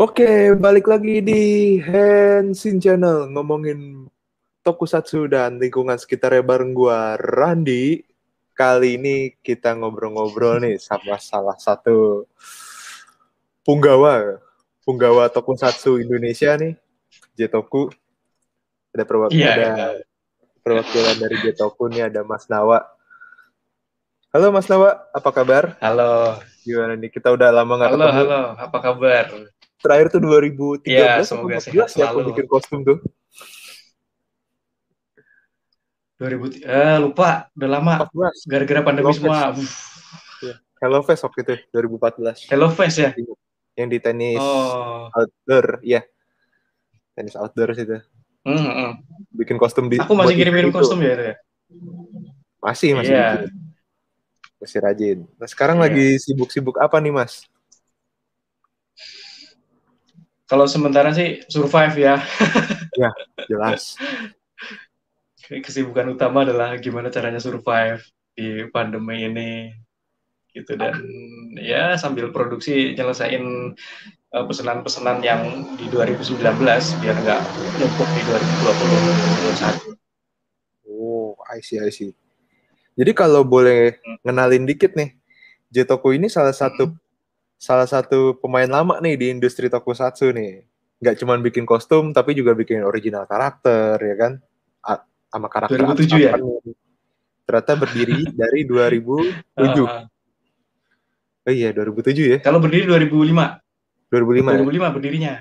Oke, balik lagi di Henshin Channel ngomongin tokusatsu dan lingkungan sekitarnya bareng gua Randi. Kali ini kita ngobrol-ngobrol nih sama salah satu punggawa, punggawa tokusatsu Indonesia nih, Jetoku. Ada perwakilan Iya, ada iya. perwakilan dari Jetoku nih ada Mas Nawa. Halo Mas Nawa, apa kabar? Halo, Gimana nih? Kita udah lama nggak halo, ketemu. halo. Apa kabar? Terakhir tuh 2013 Iya, atau semoga 14 sehat ya aku selalu. bikin kostum tuh. 2000 eh lupa, udah lama 14. gara-gara pandemi Hello, semua. Uff. Hello Fest waktu itu 2014 Hello Fest ya? yang di tenis Oh. outdoor ya tenis outdoor itu Hmm, hmm. bikin kostum di Aku masih kirim-kirim kostum ya itu ya. masih masih Iya. bikin. masih rajin nah sekarang Iya. lagi sibuk-sibuk apa nih mas Kalau sementara sih survive ya. jelas. Kesibukan utama adalah gimana caranya survive di pandemi ini. Gitu. Dan ya sambil produksi nyelesain eh, pesanan-pesanan yang di 2019 biar nggak numpuk di 2020 oh I see I see. Jadi kalau boleh ngenalin dikit nih Jetoku ini salah satu salah satu pemain lama nih di industri tokusatsu nih. Nggak cuma bikin kostum tapi juga bikin original karakter ya kan? A- sama karakter 2007 ya? ternyata berdiri dari 2007 Uh, oh iya 2007 ya? Kalau berdiri 2005, 2005 ya? 2005 berdirinya.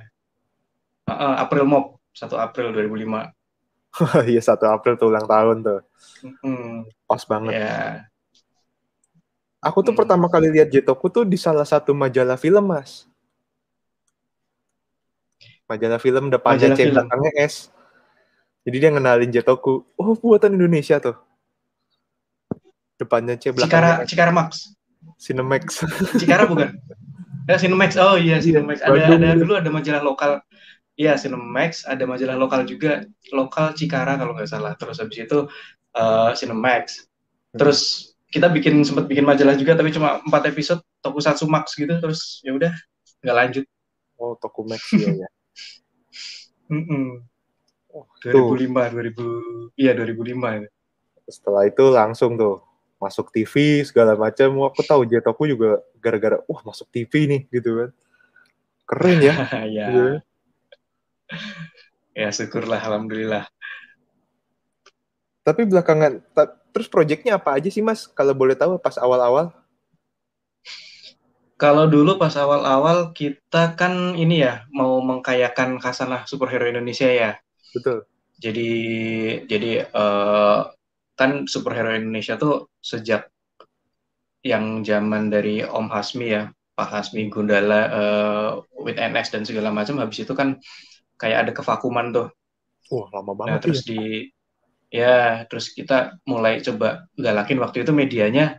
Uh, uh, April Mop, 1 April 2005. iya 1 April tuh ulang tahun tuh. Hmm, pas banget. Ya. Aku tuh Hmm. pertama kali lihat Jetoku tuh di salah satu majalah film mas majalah film depannya Majalah C film. belakangnya S jadi dia ngenalin Jetoku oh buatan Indonesia tuh depannya C Cikara, belakangnya S Cikara Max. Cinemax Cikara bukan? Ya, Cinemax. Oh iya, Cinemax. Ada, ada dulu ada majalah lokal. Iya, Cinemax. Ada majalah lokal juga. Lokal Cikara kalau nggak salah. Terus habis itu eh, Cinemax. Terus kita bikin sempat bikin majalah juga, tapi cuma empat episode. Tokusatsu Max gitu. Terus ya udah nggak lanjut. oh Tokumax iya ya Mm-mm. oh, tuh 2005, 2000, iya 2005 itu. setelah itu langsung tuh masuk TV segala macam aku tahu Jetoku juga gara-gara wah masuk TV nih gitu kan keren ya ya, Iya. ya syukurlah, alhamdulillah. Tapi belakangan, ta- terus proyeknya apa aja sih mas? Kalau boleh tahu pas awal-awal? Kalau dulu pas awal-awal kita kan ini ya mau mengkayakan khasanah superhero Indonesia ya. Betul. Jadi jadi eh, kan superhero Indonesia tuh sejak yang zaman dari Om Hasmi ya, Pak Hasmi Gundala, eh, with NS dan segala macam. Habis itu kan kayak ada kevakuman tuh. Wah lama Nah, banget terus ya. di ya terus kita mulai coba galakin. Waktu itu medianya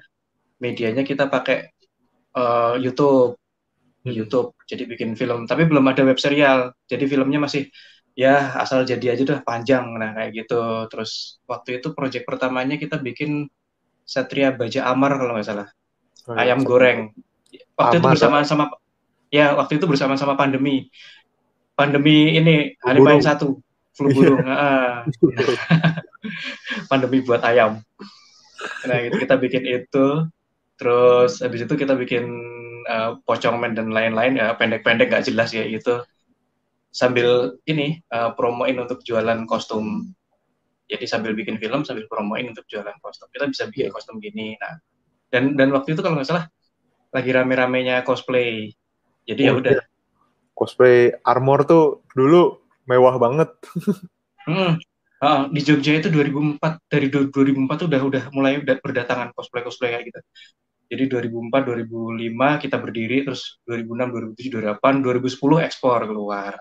medianya kita pakai eh, YouTube. Hmm. YouTube jadi bikin film. Tapi belum ada web serial. Jadi filmnya masih ya asal jadi aja dah panjang. Nah kayak gitu. Terus waktu itu project pertamanya kita bikin Satria Baja Amar kalau nggak salah. Oh, iya, ayam satu. goreng. Waktu itu Amar, bersamaan sama ya waktu itu bersamaan sama pandemi. Pandemi ini hari main satu. Flu burung ah pandemi buat ayam. Nah, gitu, kita bikin itu, terus habis itu kita bikin uh, pocongmen dan lain-lain ya pendek-pendek nggak jelas ya itu sambil ini uh, promoin untuk jualan kostum. Jadi sambil bikin film sambil promoin untuk jualan kostum. Kita bisa bikin Iya. kostum gini. Nah, dan dan waktu itu kalau nggak salah lagi rame-ramenya cosplay. Jadi ya Oh, udah. iya. Cosplay armor tuh dulu mewah banget. Hmm. Ah, di Jogja itu 2004 dari du- 2004 tuh udah udah mulai udah berdatangan cosplay cosplay kayak gitu. Jadi 2004 2005 kita berdiri terus 2006 2007 2008 2010 ekspor keluar.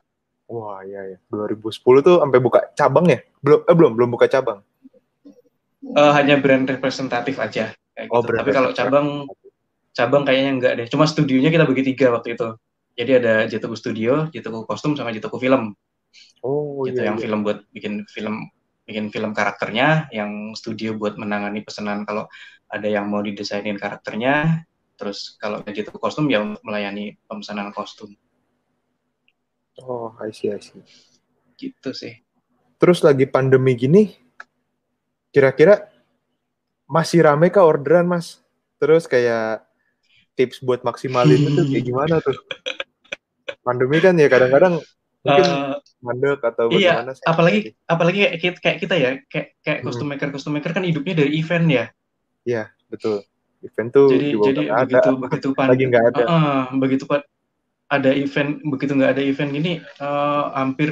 Wah iya ya. 2010 tuh sampai buka cabang ya? Belum eh, belum belum buka cabang. Eh, hanya brand representatif aja kayak Oh, gitu. Tapi kalau cabang cabang kayaknya enggak deh. Cuma studionya kita bagi tiga waktu itu. Jadi ada Jetoku Studio, Jetoku Kostum sama Jetoku Film. Oh gitu iya. yang iya. film buat bikin film bikin film karakternya yang studio buat menangani pesanan kalau ada yang mau didesainin karakternya terus kalau gitu kostum ya untuk melayani pemesanan kostum Oh, I see, I see. Gitu sih. Terus lagi pandemi gini, kira-kira masih rame kah orderan, Mas? Terus kayak tips buat maksimalin itu kayak gimana tuh? Pandemi kan ya kadang-kadang mungkin Eh, mandek atau iya, bagaimana? apalagi apalagi kayak kita, kayak kita ya, kayak kayak Hmm. custom maker custom maker kan hidupnya dari event ya. Iya, betul. Event tuh Jadi jadi ada. begitu begitu Lagi pandemi, nggak ada. Heeh, begitu pak ada event begitu nggak ada event gini eh, hampir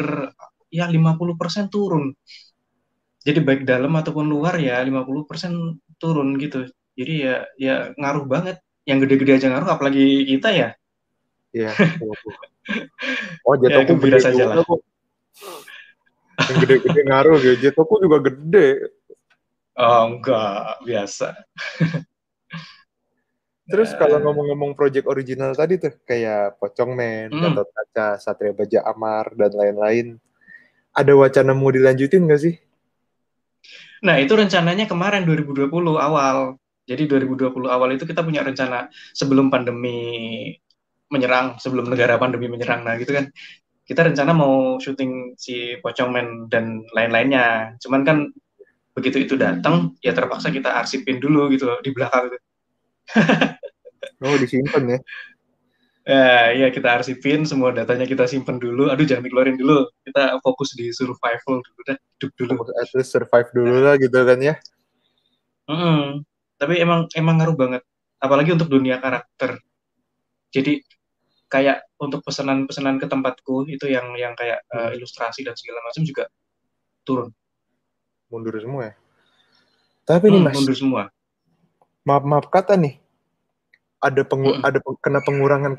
ya 50% turun. Jadi baik dalam ataupun luar ya 50% turun gitu. Jadi ya ya ngaruh banget. Yang gede-gede aja ngaruh apalagi kita ya. Iya. Oh, Ya jatuhku gembira gede saja lah. Yang gede-gede ngaruh gitu. Jatuhku juga gede. Oh enggak, biasa. Terus Eh, kalau ngomong-ngomong project original tadi tuh kayak Pocong Man, Hmm. Gatot Kaca, Satria Baja Amar dan lain-lain. Ada wacana mau dilanjutin nggak sih? Nah, itu rencananya kemarin 2020 awal. Jadi 2020 awal itu kita punya rencana sebelum pandemi menyerang, sebelum negara pandemi menyerang. Nah, gitu kan. Kita rencana mau syuting si Pocong Man dan lain-lainnya. Cuman kan begitu itu datang, ya terpaksa kita arsipin dulu gitu loh, di belakang. Oh, disimpan ya. Ya, ya kita arsipin, semua datanya kita simpen dulu. Aduh, jangan dikeluarin dulu. Kita fokus di survival dulu dah, hidup dulu. At least survive dulu lah gitu kan ya. Mm-mm. Tapi emang emang ngaruh banget, apalagi untuk dunia karakter. Jadi kayak untuk pesanan-pesanan ke tempatku itu yang yang kayak uh, ilustrasi dan segala macam juga turun, Mundur semua ya. Tapi nih Hmm, Mas, mundur semua. maaf maaf kata nih. Ada pengu Mm-mm. ada peng- kena pengurangan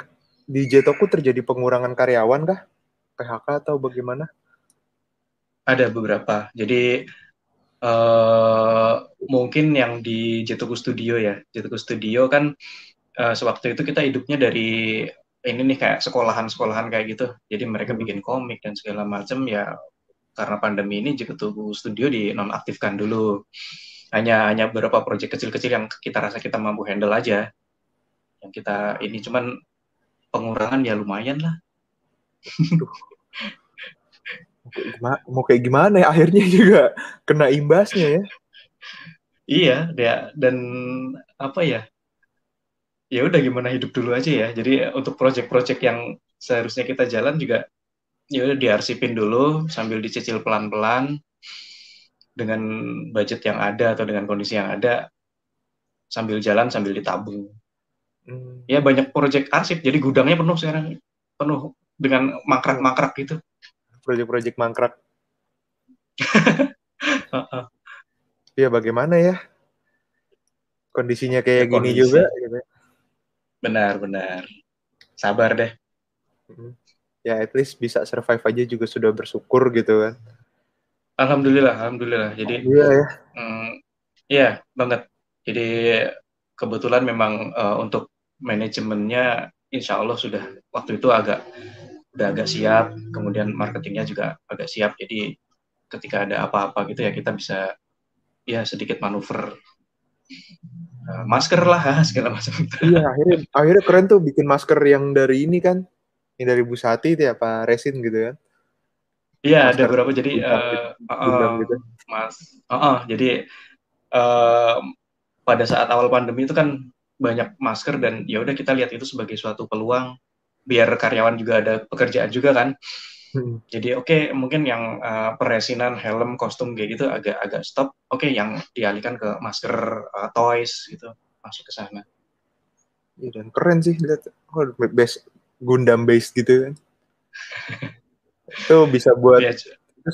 di Jetoku terjadi pengurangan karyawan kah? PHK atau bagaimana? Ada beberapa. Jadi eh mungkin yang di Jetoku Studio ya, Jetoku Studio kan eh, sewaktu itu kita hidupnya dari ini nih kayak sekolahan-sekolahan kayak gitu. Jadi mereka Hmm. bikin komik dan segala macam ya karena pandemi ini Jetoku Studio dinonaktifkan dulu. Hanya hanya beberapa proyek kecil-kecil yang kita rasa kita mampu handle aja. Yang kita ini cuman pengurangan ya lumayan lah. Gimana, mau kayak gimana ya akhirnya juga kena imbasnya ya. Iya, dia dan apa ya? Ya udah gimana hidup dulu aja ya. Jadi untuk proyek-proyek yang seharusnya kita jalan juga ya udah diarsipin dulu sambil dicicil pelan-pelan dengan budget yang ada atau dengan kondisi yang ada sambil jalan sambil ditabung. Hmm. Ya banyak proyek arsip jadi gudangnya penuh sekarang penuh dengan mangkrak-mangkrak gitu. Proyek-proyek mangkrak. Ya bagaimana ya? Kondisinya kayak Ya, gini kondisi. juga. Gitu. Benar-benar. Sabar deh. Hmm. Ya at least bisa survive aja juga sudah bersyukur gitu kan. Alhamdulillah, alhamdulillah. Jadi Iya ya. Iya, banget. Jadi kebetulan memang eh, untuk manajemennya insya Allah sudah waktu itu agak udah agak siap, kemudian marketingnya juga agak siap. Jadi ketika ada apa-apa gitu ya kita bisa ya sedikit manuver masker lah segala macam. Iya akhirnya akhirnya keren tuh bikin masker yang dari ini kan, yang dari Busati itu ya apa resin gitu kan. Iya, ada beberapa jadi gundam eh, gitu, eh. Mas, eh, eh, jadi eh, pada saat awal pandemi itu kan banyak masker dan ya udah kita lihat itu sebagai suatu peluang biar karyawan juga ada pekerjaan juga kan. Hmm. Jadi oke mungkin yang eh, peresinan, helm, kostum kayak gitu agak agak stop. Oke yang dialihkan ke masker, eh, toys gitu masuk ke sana. Iya, dan keren sih lihat. Oh, base Gundam based gitu kan. itu bisa buat Ya,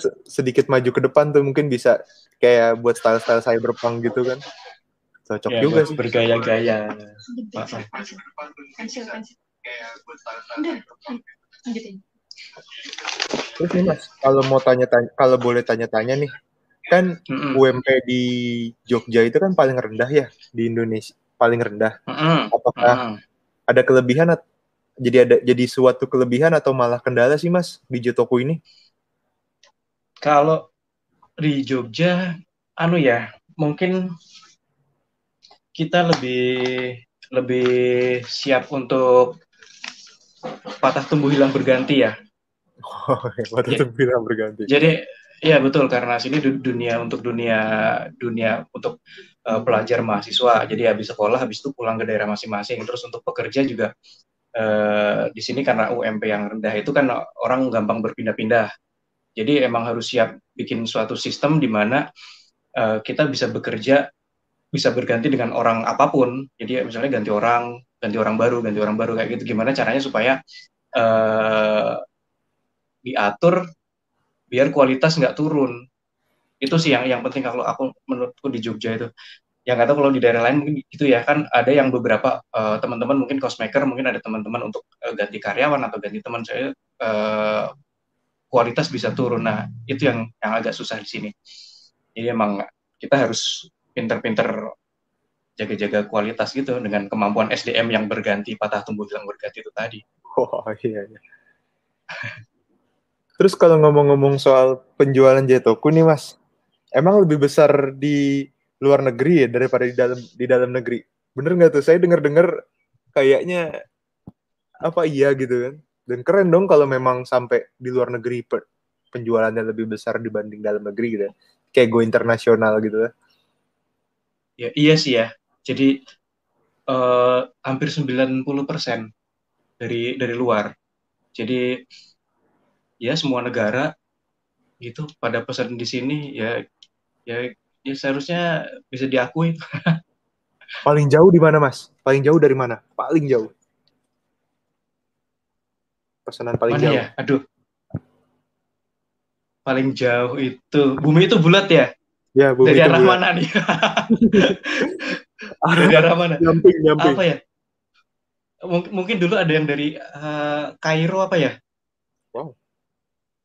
se- sedikit maju ke depan tuh mungkin bisa kayak buat style-style cyberpunk gitu kan. Cocok ya, juga buat sih. bergaya-gaya. Terus nih Mas, kalau mau tanya-tanya kalau boleh tanya-tanya nih, kan Mm-mm. UMP di Jogja itu kan paling rendah ya di Indonesia, paling rendah. Mm-mm. Apakah Mm-mm. ada kelebihan jadi ada jadi suatu kelebihan atau malah kendala sih Mas di Jotoku ini? Kalau di Jogja, anu ya, mungkin kita lebih lebih siap untuk patah tumbuh hilang berganti ya. Oh, waktu itu bilang berganti. Jadi Iya betul karena sini dunia untuk dunia dunia untuk uh, pelajar mahasiswa. Jadi habis sekolah habis itu pulang ke daerah masing-masing. Terus untuk pekerja juga uh, di sini karena UMP yang rendah itu kan orang gampang berpindah-pindah. Jadi emang harus siap bikin suatu sistem di mana uh, kita bisa bekerja bisa berganti dengan orang apa pun. Jadi misalnya ganti orang, ganti orang baru, ganti orang baru kayak gitu. Gimana caranya supaya uh, diatur biar kualitas nggak turun itu sih yang yang penting kalau aku menurutku di Jogja itu yang kata kalau di daerah lain mungkin gitu ya kan ada yang beberapa uh, teman-teman mungkin cosmaker mungkin ada teman-teman untuk uh, ganti karyawan atau ganti teman saya uh, kualitas bisa turun nah itu yang yang agak susah di sini jadi emang kita harus pinter-pinter jaga-jaga kualitas gitu dengan kemampuan SDM yang berganti patah tumbuh bilang berganti itu tadi. Oh iya. iya. Terus kalau ngomong-ngomong soal penjualan Jetoku nih Mas, emang lebih besar di luar negeri ya daripada di dalam di dalam negeri. Bener nggak tuh? Saya dengar-dengar kayaknya apa iya gitu kan. Dan keren dong kalau memang sampai di luar negeri penjualannya lebih besar dibanding dalam negeri gitu. Ya. Kayak go internasional gitu ya. Ya iya sih ya. Jadi uh, hampir 90% dari dari luar. Jadi ya semua negara gitu pada pesan di sini ya ya ya seharusnya bisa diakui. Paling jauh di mana, Mas? Paling jauh dari mana? Paling jauh. Pesanan paling mana jauh. ya? Aduh. Paling jauh itu bumi itu bulat ya? Ya, bumi dari itu arah bulat. mana nih? dari arah mana? Nyamping, nyamping. Apa ya? Mungkin, mungkin dulu ada yang dari uh, Kairo apa ya? Wow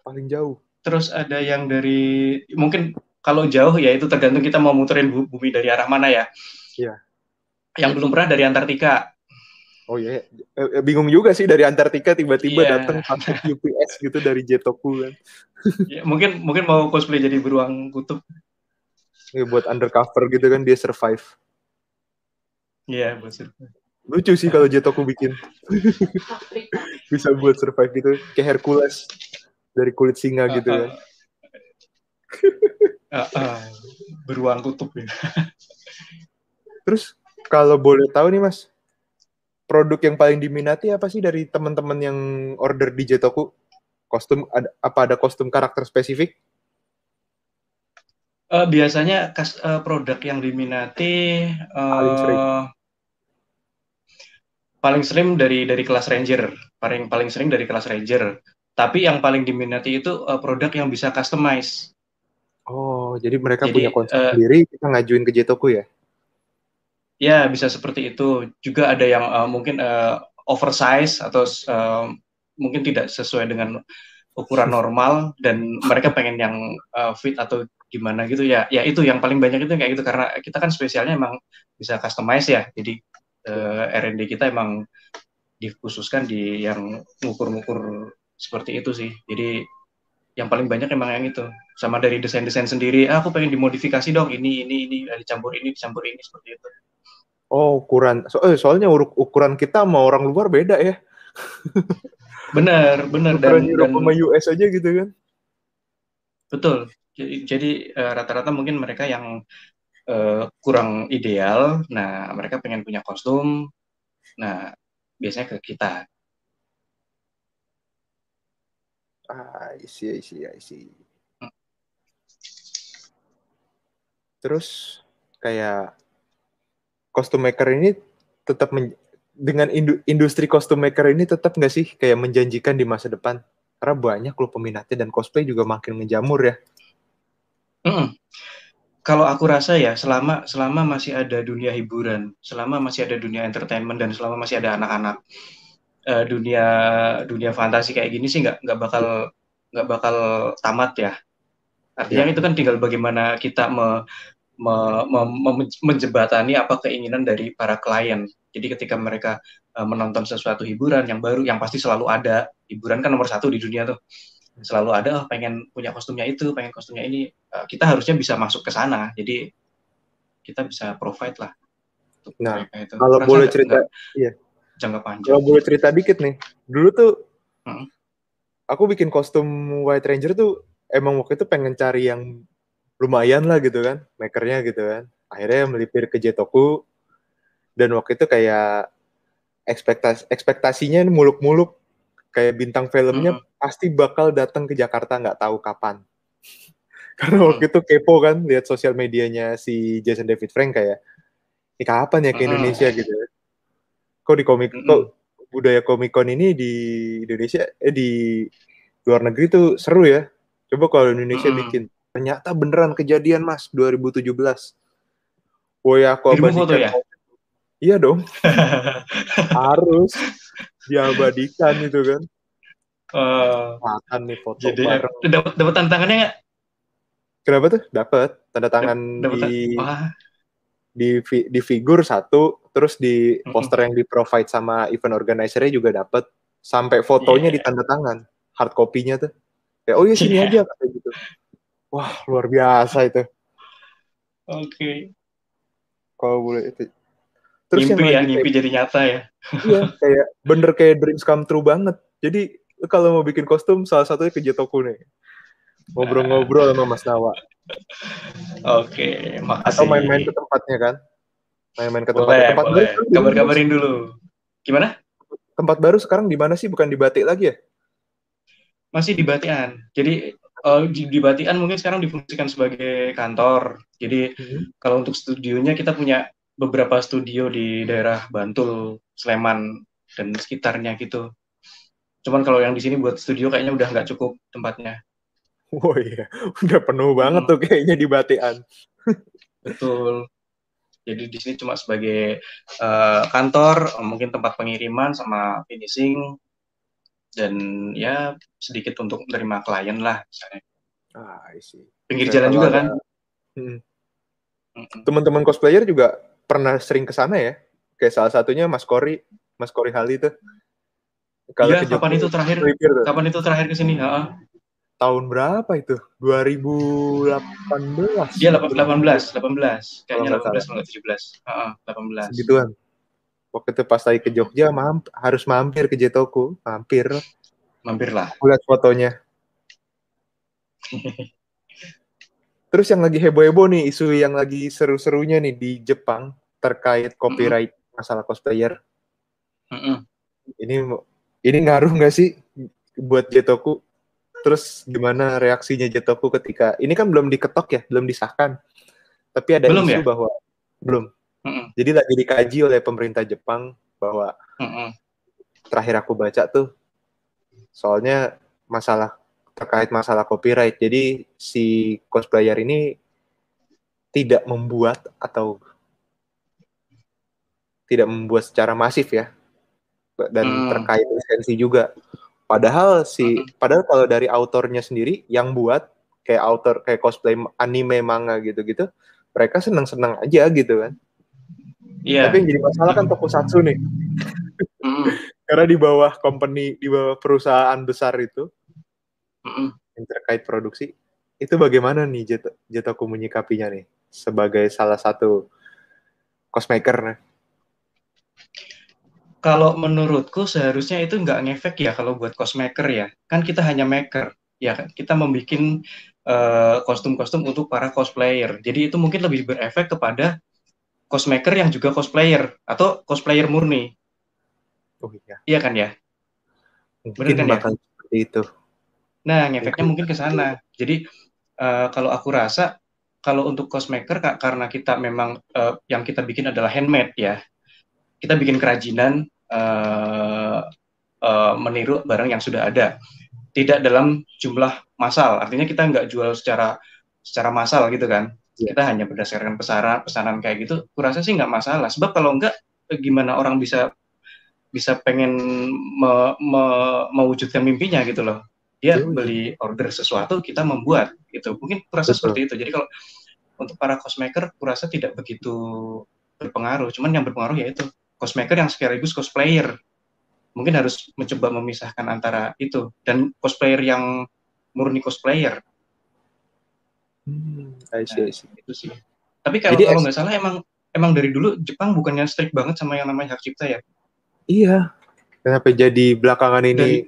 paling jauh. Terus ada yang dari mungkin kalau jauh ya itu tergantung kita mau muterin bumi dari arah mana ya. Iya. Yang belum pernah dari Antartika. Oh iya, yeah. bingung juga sih dari Antartika tiba-tiba yeah. datang pakai UPS gitu dari Jetoku kan. ya, mungkin mungkin mau cosplay jadi beruang kutub. Ya, buat undercover gitu kan dia survive. Iya, buat survive. Lucu sih kalau Jetoku bikin. Bisa buat survive gitu, kayak Hercules dari kulit singa uh, gitu kan. Uh, uh, beruang kutub ya. Terus kalau boleh tahu nih Mas, produk yang paling diminati apa sih dari teman-teman yang order di Jetoku? Kostum ada apa ada kostum karakter spesifik? Uh, biasanya kas, uh, produk yang diminati uh, paling sering paling sering dari dari kelas ranger paling paling sering dari kelas ranger tapi yang paling diminati itu uh, produk yang bisa customize. Oh, jadi mereka jadi, punya konsep uh, sendiri, kita ngajuin ke Jetoku ya? Ya, bisa seperti itu. Juga ada yang uh, mungkin uh, oversize atau uh, mungkin tidak sesuai dengan ukuran normal dan mereka pengen yang uh, fit atau gimana gitu ya. Ya itu yang paling banyak itu kayak gitu karena kita kan spesialnya emang bisa customize ya. Jadi uh, R&D kita emang dikhususkan di yang ngukur-ngukur seperti itu sih. Jadi yang paling banyak emang yang itu. Sama dari desain-desain sendiri ah, aku pengen dimodifikasi dong ini ini ini dicampur ini dicampur ini seperti itu. Oh ukuran so, eh, soalnya ukuran kita sama orang luar beda ya. Benar benar dan, Eropa sama US aja gitu kan? Betul. Jadi, uh, rata-rata mungkin mereka yang uh, kurang ideal nah mereka pengen punya kostum nah biasanya ke kita I see, I see, I see. Terus kayak kostum maker ini tetap dengan indu, industri kostum maker ini tetap nggak sih kayak menjanjikan di masa depan? Karena banyak loh peminatnya dan cosplay juga makin menjamur ya. Mm. Kalau aku rasa ya selama selama masih ada dunia hiburan, selama masih ada dunia entertainment dan selama masih ada anak-anak, uh, dunia dunia fantasi kayak gini sih nggak nggak bakal nggak bakal tamat ya. Artinya ya. itu kan tinggal bagaimana kita me, me, me, me, menjebatani apa keinginan dari para klien. Jadi ketika mereka uh, menonton sesuatu hiburan yang baru, yang pasti selalu ada hiburan kan nomor satu di dunia tuh selalu ada oh, pengen punya kostumnya itu pengen kostumnya ini uh, kita harusnya bisa masuk ke sana jadi kita bisa provide lah nah itu. kalau boleh cerita iya jangka panjang. Kalau boleh cerita dikit nih, dulu tuh hmm. aku bikin kostum White Ranger tuh emang waktu itu pengen cari yang lumayan lah gitu kan, makernya gitu kan. Akhirnya melipir ke Jetoku dan waktu itu kayak ekspektasi ekspektasinya muluk-muluk kayak bintang filmnya Hmm. pasti bakal datang ke Jakarta nggak tahu kapan. Karena waktu itu kepo kan lihat sosial medianya si Jason David Frank kayak ini kapan ya ke Mm-mm. Indonesia gitu. Kok di komik Mm-mm. kok budaya Comic Con ini di Indonesia eh di luar negeri tuh seru ya. Coba kalau Indonesia Mm-mm. bikin ternyata beneran kejadian Mas 2017. Woi aku abadikan. ya? Iya dong, harus diabadikan itu kan. Eh, Makan nih foto jadi bareng. dapat dapat tantangannya nggak? Kenapa tuh? Dapat tanda tangan Dapat di di di figur satu, terus di poster yang di provide sama event organizer-nya juga dapat. Sampai fotonya Iya. ditanda tangan, hard copy-nya tuh. Kayak oh ya sini Iya. aja kayak gitu. Wah, luar biasa itu. oke. Kalau boleh itu. Terus Mimpi ya, yang lagi mimpi jadi nyata ya. Iya, kayak bener kayak dreams come true banget. Jadi kalau mau bikin kostum salah satunya ke Jetoku nih. Ngobrol-ngobrol sama Mas Nawa. Oke, makasih. Atau main-main ke tempatnya kan. Main-main ke Boleh, tempatnya. Tempat boleh. baru Kabar-kabarin dulu. Gimana? Tempat baru sekarang di mana sih? Bukan di Batik lagi ya? Masih di Batian. Jadi eh, di, di Batian mungkin sekarang difungsikan sebagai kantor. Jadi kalau untuk studionya kita punya beberapa studio di daerah Bantul, Sleman dan sekitarnya gitu. Cuman kalau yang di sini buat studio kayaknya udah nggak cukup tempatnya. Oh iya, udah penuh banget Hmm. tuh kayaknya di Batian. Betul. Jadi di sini cuma sebagai eh, kantor, mungkin tempat pengiriman sama finishing dan ya sedikit untuk menerima klien lah misalnya. Ah, I see. Pinggir Saya jalan juga ada- kan? Hmm. Mm-mm. Teman-teman cosplayer juga pernah sering ke sana ya? Kayak salah satunya Mas Kori, Mas Kori Hali tuh. Kalau Iya, kapan itu terakhir? Kapan itu terakhir ke sini? Heeh. Tahun berapa itu? 2018. Iya, 18, 18, 18. Kayaknya Kalau nggak 18 kalau nggak 17. Heeh, 18. Segituan. Waktu itu pas lagi ke Jogja, mamp- harus mampir ke Jetoku. Mampir. Mampirlah. Lihat fotonya. Terus yang lagi heboh-heboh nih, isu yang lagi seru-serunya nih di Jepang terkait copyright masalah cosplayer. Mm-mm. Ini ini ngaruh nggak sih buat Jetoku? Terus gimana reaksinya Jetoku ketika ini kan belum diketok ya, belum disahkan. Tapi ada Belum isu ya? bahwa belum. Mm-mm. Jadi lagi dikaji oleh pemerintah Jepang bahwa Mm-mm. terakhir aku baca tuh soalnya masalah terkait masalah copyright. Jadi si cosplayer ini tidak membuat atau tidak membuat secara masif ya. Dan Hmm. terkait lisensi juga. Padahal si padahal kalau dari autornya sendiri yang buat kayak author kayak cosplay anime manga gitu-gitu, mereka senang-senang aja gitu kan. Iya. Tapi yang jadi masalah kan tokusatsu nih. Mm-mm. Karena di bawah company, di bawah perusahaan besar itu Mm-mm. yang terkait produksi, itu bagaimana nih Jet Jetoku menyikapinya nih sebagai salah satu cosmaker nih? Kalau menurutku seharusnya itu nggak ngefek ya kalau buat cosmaker ya. Kan kita hanya maker, ya kan? Kita membuat eh, kostum-kostum untuk para cosplayer. Jadi itu mungkin lebih berefek kepada cosmaker yang juga cosplayer atau cosplayer murni. Oh iya, Iya kan ya? mungkin kan ya? bakal seperti itu. Nah, ngefeknya mungkin ke sana. Jadi eh, kalau aku rasa kalau untuk cosmaker Kak, karena kita memang eh, yang kita bikin adalah handmade ya. Kita bikin kerajinan eh, eh, meniru barang yang sudah ada. Tidak dalam jumlah massal. Artinya kita nggak jual secara secara massal gitu kan. Iya. Kita hanya berdasarkan pesanan pesanan kayak gitu. Kurasa sih nggak masalah. Sebab kalau nggak eh, gimana orang bisa bisa pengen me- me- mewujudkan mimpinya gitu loh dia Betul. beli order sesuatu kita membuat gitu mungkin kurasa Betul. seperti itu jadi kalau untuk para cosmaker kurasa tidak begitu berpengaruh cuman yang berpengaruh yaitu cosmaker yang sekaligus cosplayer mungkin harus mencoba memisahkan antara itu dan cosplayer yang murni cosplayer Hmm, I see, I see. itu sih tapi kalau Jadi kalau nggak salah emang emang dari dulu Jepang bukannya strict banget sama yang namanya hak cipta ya Iya. Kenapa jadi belakangan ini Dari-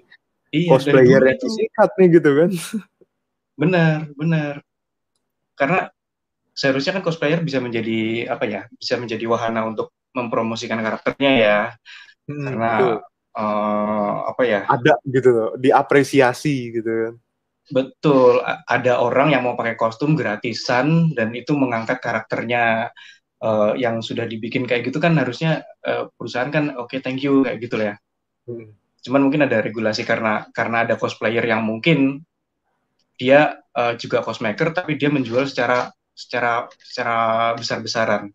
Iya, dari cosplayer dulu yang disikat nih gitu kan. Benar, benar. Karena seharusnya kan cosplayer bisa menjadi apa ya? Bisa menjadi wahana untuk mempromosikan karakternya ya. Hmm, Karena betul. eh, apa ya? ada gitu loh, diapresiasi gitu kan. Betul, ada orang yang mau pakai kostum gratisan dan itu mengangkat karakternya eh, yang sudah dibikin kayak gitu kan harusnya eh, perusahaan kan oke thank you kayak gitu lah ya. Hmm. Cuman mungkin ada regulasi karena karena ada cosplayer yang mungkin dia eh, juga cosmaker tapi dia menjual secara secara secara besar-besaran.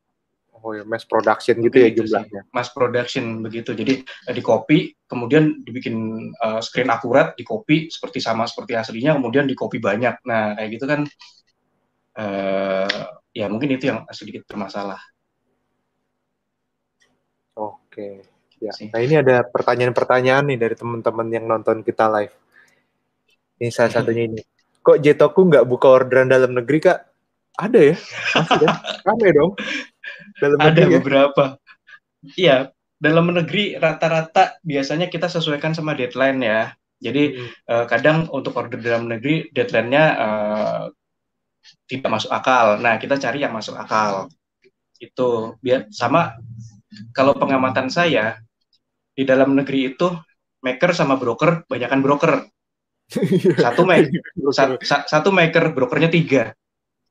Oh ya, mass production gitu ya jumlahnya. Mass production begitu. Jadi eh, di copy, kemudian dibikin eh, screen akurat, di copy seperti sama seperti aslinya, kemudian di copy banyak. Nah kayak gitu kan, eh ya mungkin itu yang sedikit bermasalah. Oke. Ya. Nah, ini ada pertanyaan-pertanyaan nih dari teman-teman yang nonton kita live. Ini salah satunya ini. Kok Jetoku nggak buka orderan dalam negeri, Kak? Ada ya? Masih kan? Rame dong. Dalam Ada negeri ya? beberapa. Iya, dalam negeri rata-rata biasanya kita sesuaikan sama deadline ya. Jadi Hmm. eh, kadang untuk order dalam negeri deadline-nya eh, tidak masuk akal. Nah, kita cari yang masuk akal. Itu biar sama kalau pengamatan saya di dalam negeri itu maker sama broker banyakkan broker. Satu maker sa- sa- satu maker brokernya tiga.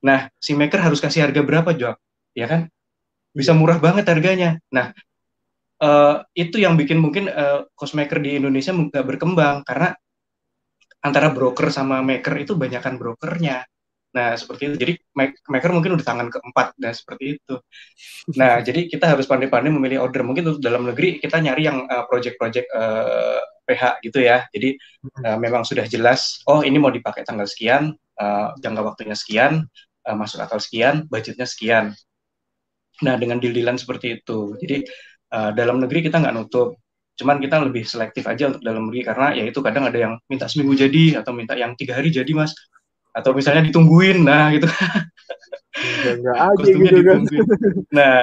Nah, si maker harus kasih harga berapa, Jo? Ya kan? Bisa murah banget harganya. Nah, eh, itu yang bikin mungkin eh, cosmaker di Indonesia nggak berkembang karena antara broker sama maker itu banyakkan brokernya. Nah, seperti itu. Jadi ma- maker mungkin udah tangan keempat, nah seperti itu. Nah, jadi kita harus pandai-pandai memilih order. Mungkin untuk dalam negeri kita nyari yang eh, project-project eh, PH gitu ya. Jadi eh, memang sudah jelas, oh ini mau dipakai tanggal sekian, eh, jangka waktunya sekian, eh, masuk akal sekian, budgetnya sekian. Nah, dengan deal-dealan seperti itu. Jadi eh, dalam negeri kita nggak nutup. Cuman kita lebih selektif aja untuk dalam negeri karena ya itu kadang ada yang minta seminggu jadi atau minta yang tiga hari jadi mas atau misalnya ditungguin nah gitu Enggak aja kostumnya gitu kan. ditungguin nah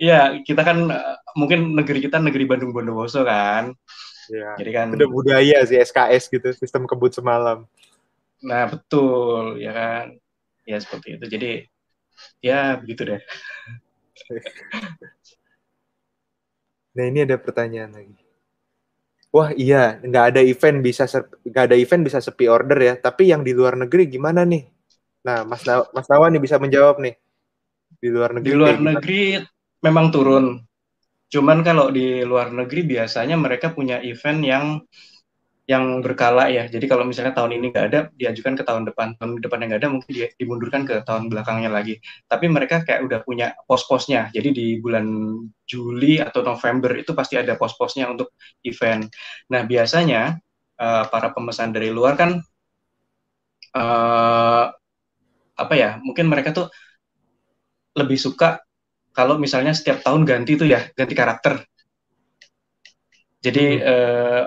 ya kita kan eh, mungkin negeri kita negeri Bandung Bondowoso kan Ya. jadi kan Udah budaya sih SKS gitu, sistem kebut semalam. nah betul ya kan ya seperti itu jadi ya begitu deh Nah ini ada pertanyaan lagi. Wah iya, nggak ada event bisa nggak ada event bisa sepi order ya. Tapi yang di luar negeri gimana nih? Nah Mas Na Mas Nawan nih bisa menjawab nih. Di luar negeri. di luar gimana? negeri memang turun cuman kalau di luar negeri biasanya mereka punya event yang yang berkala ya. Jadi kalau misalnya tahun ini nggak ada diajukan ke tahun depan. Tahun depan yang nggak ada mungkin dia dimundurkan ke tahun belakangnya lagi. Tapi mereka kayak udah punya pos-posnya. Jadi di bulan Juli atau November itu pasti ada pos-posnya untuk event. Nah biasanya eh, para pemesan dari luar kan eh, apa ya mungkin mereka tuh lebih suka kalau misalnya setiap tahun ganti tuh ya ganti karakter. Jadi Hmm. eh,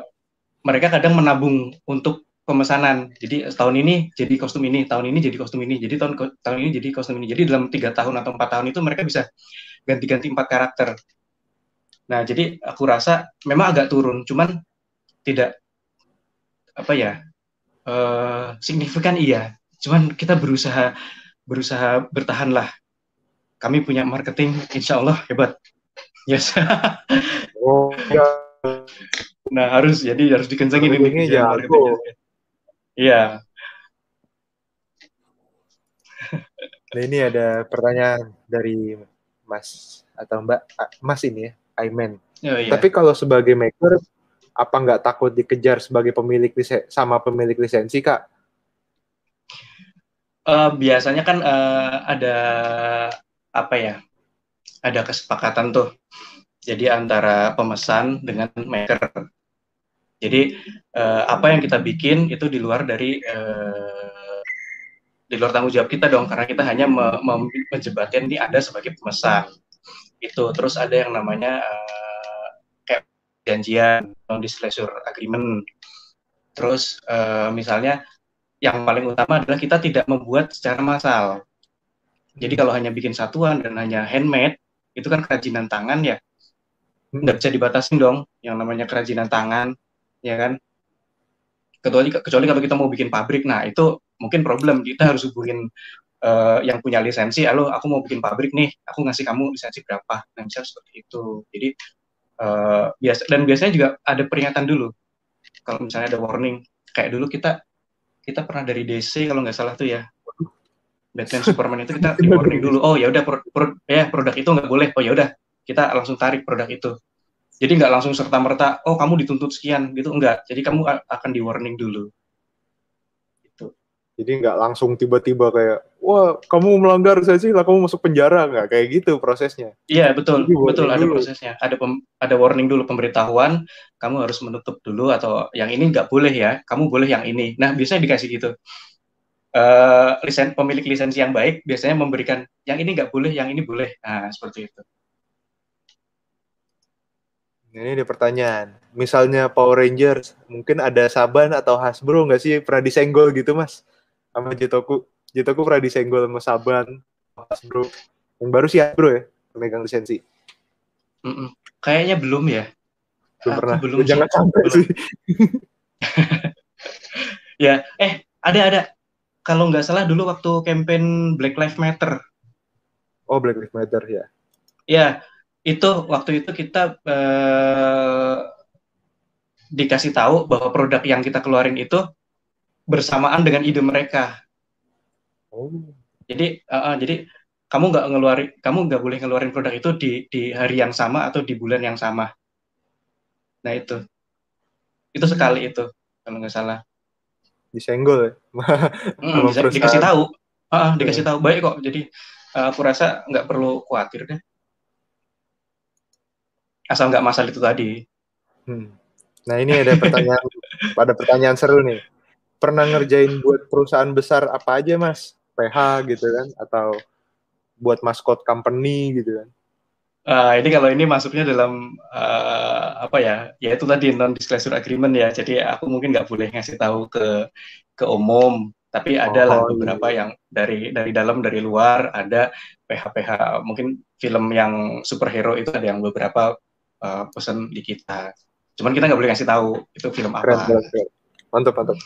mereka kadang menabung untuk pemesanan. Jadi tahun ini jadi kostum ini tahun ini jadi kostum ini jadi tahun tahun ini jadi kostum ini. Jadi dalam tiga tahun atau empat tahun itu mereka bisa ganti-ganti empat karakter. Nah jadi aku rasa memang agak turun cuman tidak apa ya eh, signifikan iya. Cuman kita berusaha berusaha bertahan lah kami punya marketing insya Allah hebat. Yes. Oh ya. Nah harus jadi harus dikencengin ini jago. marketingnya. iya Nah ini ada pertanyaan dari Mas atau Mbak Mas ini ya, Aimen. Oh, iya. Tapi kalau sebagai maker, apa nggak takut dikejar sebagai pemilik lise- sama pemilik lisensi kak? Eh, biasanya kan eh, ada apa ya ada kesepakatan tuh jadi antara pemesan dengan maker jadi eh, apa yang kita bikin itu di luar dari eh, di luar tanggung jawab kita dong karena kita hanya me- me- menjebatkan ini ada sebagai pemesan. Itu terus ada yang namanya eh, kayak janjian non disclosure agreement. Terus eh, misalnya yang paling utama adalah kita tidak membuat secara massal. Jadi kalau hanya bikin satuan dan hanya handmade, itu kan kerajinan tangan ya, nggak bisa dibatasin dong yang namanya kerajinan tangan, ya kan? kecuali kecuali kalau kita mau bikin pabrik nah itu mungkin problem. Kita harus hubungin uh, yang punya lisensi halo aku mau bikin pabrik nih aku ngasih kamu lisensi berapa? Nah misal seperti itu. Jadi uh, biasa dan biasanya juga ada peringatan dulu. Kalau misalnya ada warning kayak dulu kita kita pernah dari DC kalau nggak salah tuh ya. Batman Superman itu kita di warning dulu oh ya udah pro, pro, ya produk itu nggak boleh. Oh ya udah kita langsung tarik produk itu jadi nggak langsung serta merta oh kamu dituntut sekian gitu enggak jadi kamu akan di warning dulu jadi nggak langsung tiba-tiba kayak, wah kamu melanggar saya sih, lah kamu masuk penjara nggak kayak gitu prosesnya. Iya betul, betul ada prosesnya. Ada pem, ada warning dulu pemberitahuan, kamu harus menutup dulu atau yang ini nggak boleh ya, kamu boleh yang ini. Nah biasanya dikasih gitu. Uh, lisen pemilik lisensi yang baik biasanya memberikan yang ini nggak boleh, yang ini boleh. Nah seperti itu. Ini ada pertanyaan. Misalnya Power Rangers, mungkin ada Saban atau Hasbro nggak sih pernah disenggol gitu, Mas? sama Jitoku. Jitoku pernah disenggol sama Saban bro yang baru sih bro ya pemegang lisensi. Mm -mm. kayaknya belum ya. Belum pernah. belum ya, jangan sampai belum. sih. Ya eh ada ada. Kalau nggak salah dulu waktu campaign Black Lives Matter. Oh Black Lives Matter ya. Ya itu waktu itu kita eh, dikasih tahu bahwa produk yang kita keluarin itu bersamaan dengan ide mereka. Oh. Jadi uh, uh, jadi kamu nggak ngeluarin kamu nggak boleh ngeluarin produk itu di di hari yang sama atau di bulan yang sama. Nah itu itu hmm. sekali itu kalau nggak salah. Disenggol ya? hmm, bisa, dikasih tahu. Uh, dikasih tahu baik kok. Jadi uh, aku rasa nggak perlu khawatir deh. Asal nggak masalah itu tadi. Hmm. Nah ini ada pertanyaan, pada pertanyaan seru nih pernah ngerjain buat perusahaan besar apa aja mas PH gitu kan atau buat maskot company gitu kan uh, ini kalau ini masuknya dalam uh, apa ya ya itu tadi non disclosure agreement ya jadi aku mungkin nggak boleh ngasih tahu ke ke umum tapi ada lah oh, beberapa iya. yang dari dari dalam dari luar ada PH PH mungkin film yang superhero itu ada yang beberapa uh, pesan di kita cuman kita nggak boleh ngasih tahu itu film apa keren, keren, keren. mantap mantap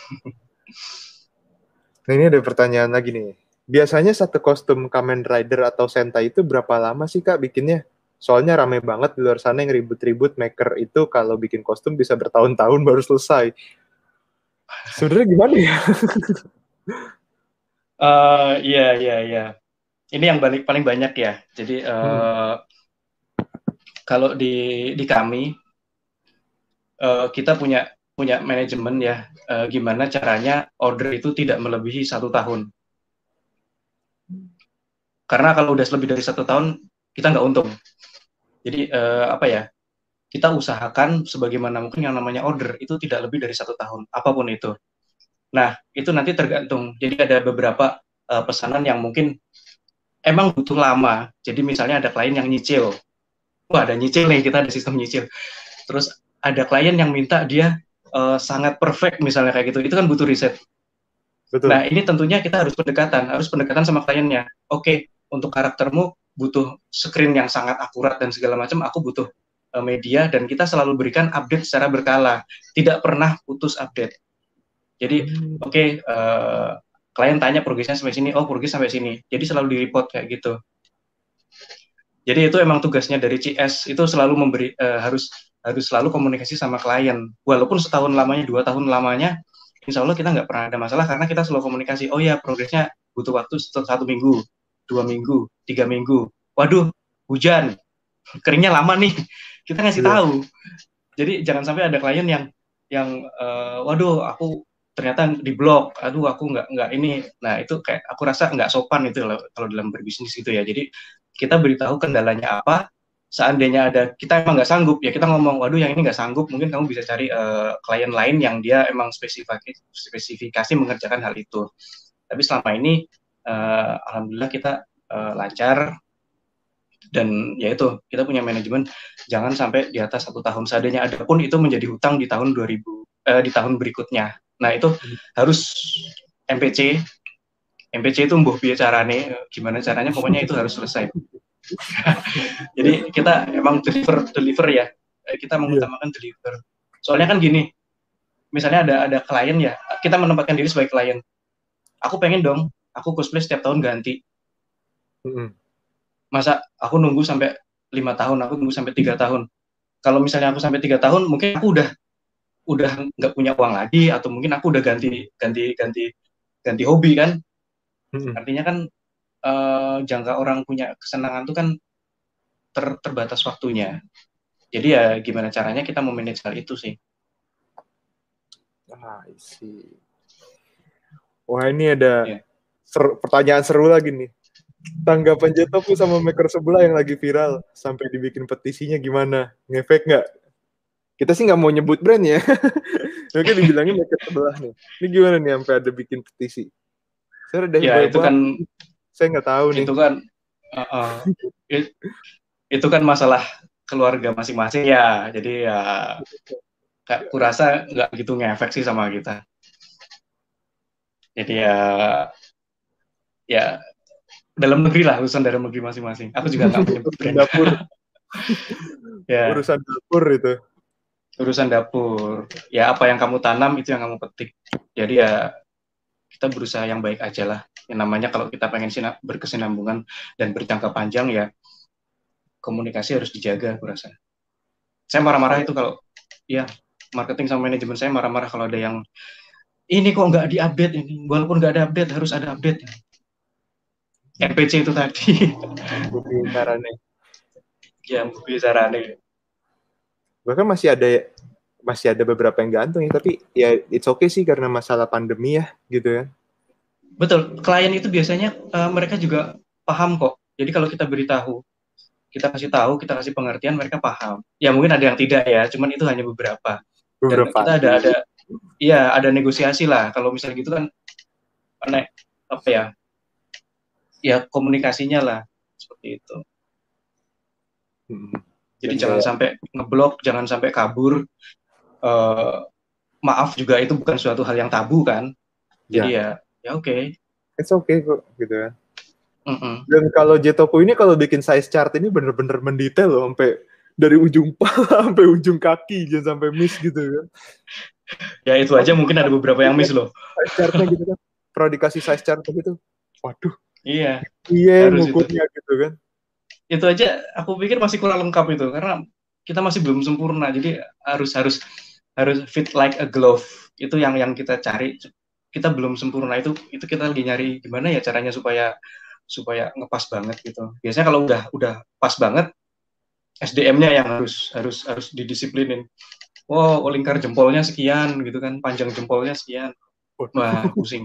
Nah ini ada pertanyaan lagi nih. Biasanya satu kostum Kamen Rider atau Sentai itu berapa lama sih kak bikinnya? Soalnya rame banget di luar sana yang ribut-ribut maker itu kalau bikin kostum bisa bertahun-tahun baru selesai. Sebenarnya gimana ya? uh, iya iya iya. Ini yang balik paling banyak ya. Jadi uh, hmm. Kalau di di kami uh, kita punya punya manajemen ya uh, gimana caranya order itu tidak melebihi satu tahun. Karena kalau udah lebih dari satu tahun kita nggak untung. Jadi uh, apa ya kita usahakan sebagaimana mungkin yang namanya order itu tidak lebih dari satu tahun apa pun itu. Nah itu nanti tergantung. Jadi ada beberapa uh, pesanan yang mungkin emang butuh lama. Jadi misalnya ada klien yang nyicil wah ada nyicil nih kita ada sistem nyicil terus ada klien yang minta dia uh, sangat perfect misalnya kayak gitu, itu kan butuh riset. Betul. Nah ini tentunya kita harus pendekatan, harus pendekatan sama kliennya. Oke, okay, untuk karaktermu butuh screen yang sangat akurat dan segala macam, aku butuh uh, media dan kita selalu berikan update secara berkala, tidak pernah putus update. Jadi hmm. oke, okay, uh, eh, klien tanya progresnya sampai sini, oh progres sampai sini, jadi selalu di report kayak gitu. Jadi itu emang tugasnya dari CS itu selalu memberi uh, harus harus selalu komunikasi sama klien. Walaupun setahun lamanya, dua tahun lamanya, insya Allah kita nggak pernah ada masalah karena kita selalu komunikasi. Oh ya, progresnya butuh waktu satu minggu, dua minggu, tiga minggu. Waduh, hujan, keringnya lama nih. Kita ngasih yeah. tahu. Jadi jangan sampai ada klien yang yang uh, waduh aku ternyata di blok, aduh aku nggak nggak ini. Nah itu kayak aku rasa nggak sopan itu kalau dalam berbisnis itu ya. Jadi kita beritahu kendalanya apa, seandainya ada kita emang nggak sanggup ya kita ngomong waduh yang ini nggak sanggup mungkin kamu bisa cari uh, klien lain yang dia emang spesifikasi spesifikasi mengerjakan hal itu. Tapi selama ini uh, alhamdulillah kita uh, lancar. Dan ya itu kita punya manajemen jangan sampai di atas satu tahun. Seadanya ada pun itu menjadi hutang di tahun 2000 uh, di tahun berikutnya. Nah itu harus MPC MPC itu mbuh biaya carane gimana caranya pokoknya itu harus selesai Jadi kita emang deliver deliver ya. Eh, kita iya. mengutamakan deliver. Soalnya kan gini, misalnya ada ada klien ya kita menempatkan diri sebagai klien aku pengen dong aku cosplay setiap tahun ganti masa aku nunggu sampai lima tahun aku nunggu sampai tiga tahun kalau misalnya aku sampai tiga tahun mungkin aku udah udah nggak punya uang lagi atau mungkin aku udah ganti ganti ganti ganti hobi kan Mm-mm. artinya kan eh, jangka orang punya kesenangan tuh kan ter- terbatas waktunya jadi ya gimana caranya kita memanage hal itu sih Ah, I see. Wah ini ada Iya. ser- pertanyaan seru lagi nih. Tanggapan Jetoku sama maker sebelah yang lagi viral sampai dibikin petisinya gimana? Ngefek nggak? Kita sih nggak mau nyebut brand ya. Mungkin dibilangin maker sebelah nih. Ini gimana nih sampai ada bikin petisi? Saya udah ya itu kan saya nggak tahu nih. itu kan uh, uh, it- itu kan masalah keluarga masing-masing ya. Jadi ya kayak kurasa nggak gitu ngefek sih sama kita. Jadi ya ya dalam negeri lah urusan dalam negeri masing-masing. Aku juga nggak menyebut dapur, ya. Urusan dapur itu. urusan dapur. Ya apa yang kamu tanam itu yang kamu petik. Jadi ya kita berusaha yang baik aja lah. Yang namanya kalau kita pengen sina- berkesinambungan dan berjangka panjang ya komunikasi harus dijaga aku rasa. Saya marah-marah itu kalau ya marketing sama manajemen saya marah-marah kalau ada yang ini kok nggak diupdate ini? Walaupun nggak ada update harus ada update NPC itu tadi. Bukti caranya. yang bicaranya Bahkan masih ada masih ada beberapa yang gantung ya, tapi ya it's okay sih karena masalah pandemi ya gitu ya. Betul, klien itu biasanya eh, mereka juga paham kok. Jadi kalau kita beritahu, kita kasih tahu, kita kasih pengertian, mereka paham. Ya mungkin ada yang tidak ya, cuman itu hanya beberapa. Dan Beberapa. kita ada ada, iya ada negosiasi lah. Kalau misalnya gitu kan, aneh apa ya? Ya komunikasinya lah seperti itu. Mm. Jadi Dan jangan kayak- sampai ngeblok, jangan sampai kabur. Eh, maaf juga itu bukan suatu hal yang tabu kan. Jadi ya, ya oke. It's okay kok gitu ya. Mm-mm. Dan kalau Jetoku ini kalau bikin size chart ini bener-bener mendetail loh sampai dari ujung pala sampai ujung kaki jangan sampai miss gitu kan. Ya itu aja mungkin ada beberapa yang miss loh. Size chartnya gitu kan. Pernah dikasih size chart gitu. Waduh, Iya. iya ngukurnya gitu kan. itu aja aku pikir masih kurang lengkap itu karena kita masih belum sempurna jadi harus harus harus fit like a glove. Itu yang yang kita cari. Kita belum sempurna. Itu itu kita lagi nyari gimana ya caranya supaya supaya ngepas banget gitu. Biasanya kalau udah udah pas banget SDM-nya yang harus harus harus didisiplinin. Wow lingkar jempolnya sekian gitu kan. Panjang jempolnya sekian. Wah pusing.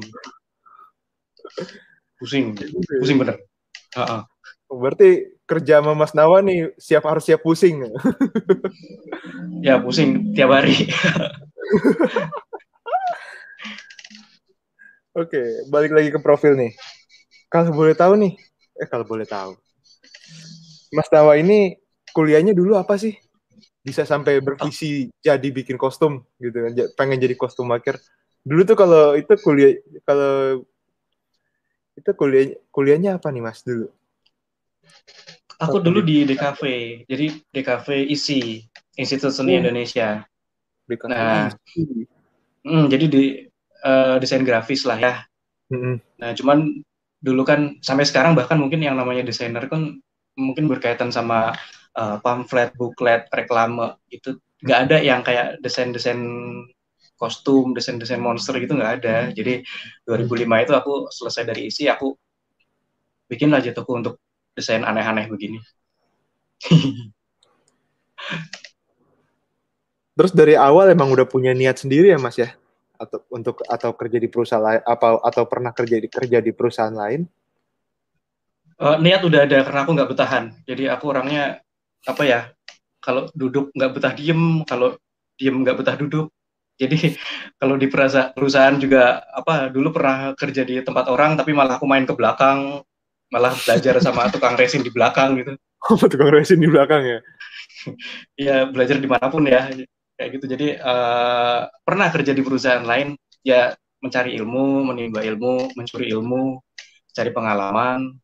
Pusing. Pusing bener. Heeh. Berarti kerja sama Mas Nawa nih siap harus siap pusing. ya pusing tiap hari Oke, balik lagi ke profil nih. Kalau boleh tahu nih, eh kalau boleh tahu. Mas Nawa ini kuliahnya dulu apa sih? Bisa sampai bervisi jadi bikin kostum gitu kan, pengen jadi kostum maker. Dulu tuh kalau itu kuliah kalau itu kuliah kuliahnya apa nih Mas dulu? Aku dulu di DKV, jadi DKV ISI, Institut Seni Oh. Indonesia. BKV. Nah. Hmm, jadi di eh, desain grafis lah ya. Mm-mm. Nah, cuman dulu kan sampai sekarang bahkan mungkin yang namanya desainer kan mungkin berkaitan sama eh, pamflet, booklet, reklame itu nggak ada yang kayak desain-desain kostum, desain-desain monster gitu nggak ada. Jadi 2005 itu aku selesai dari isi, aku bikin aja toko untuk desain aneh-aneh begini. Terus dari awal emang udah punya niat sendiri ya Mas ya? Atau untuk atau kerja di perusahaan lain apa atau pernah kerja di kerja di perusahaan lain? Eh, niat udah ada karena aku nggak betahan. Jadi aku orangnya apa ya? Kalau duduk nggak betah diem, kalau diem nggak betah duduk. Jadi kalau di perusahaan juga apa? Dulu pernah kerja di tempat orang, tapi malah aku main ke belakang, malah belajar sama tukang resin di belakang gitu. Oh, tukang resin di belakang ya. Ya belajar di mana pun ya, kayak gitu. Jadi eh, pernah kerja di perusahaan lain, ya mencari ilmu, menimba ilmu, mencuri ilmu, cari pengalaman,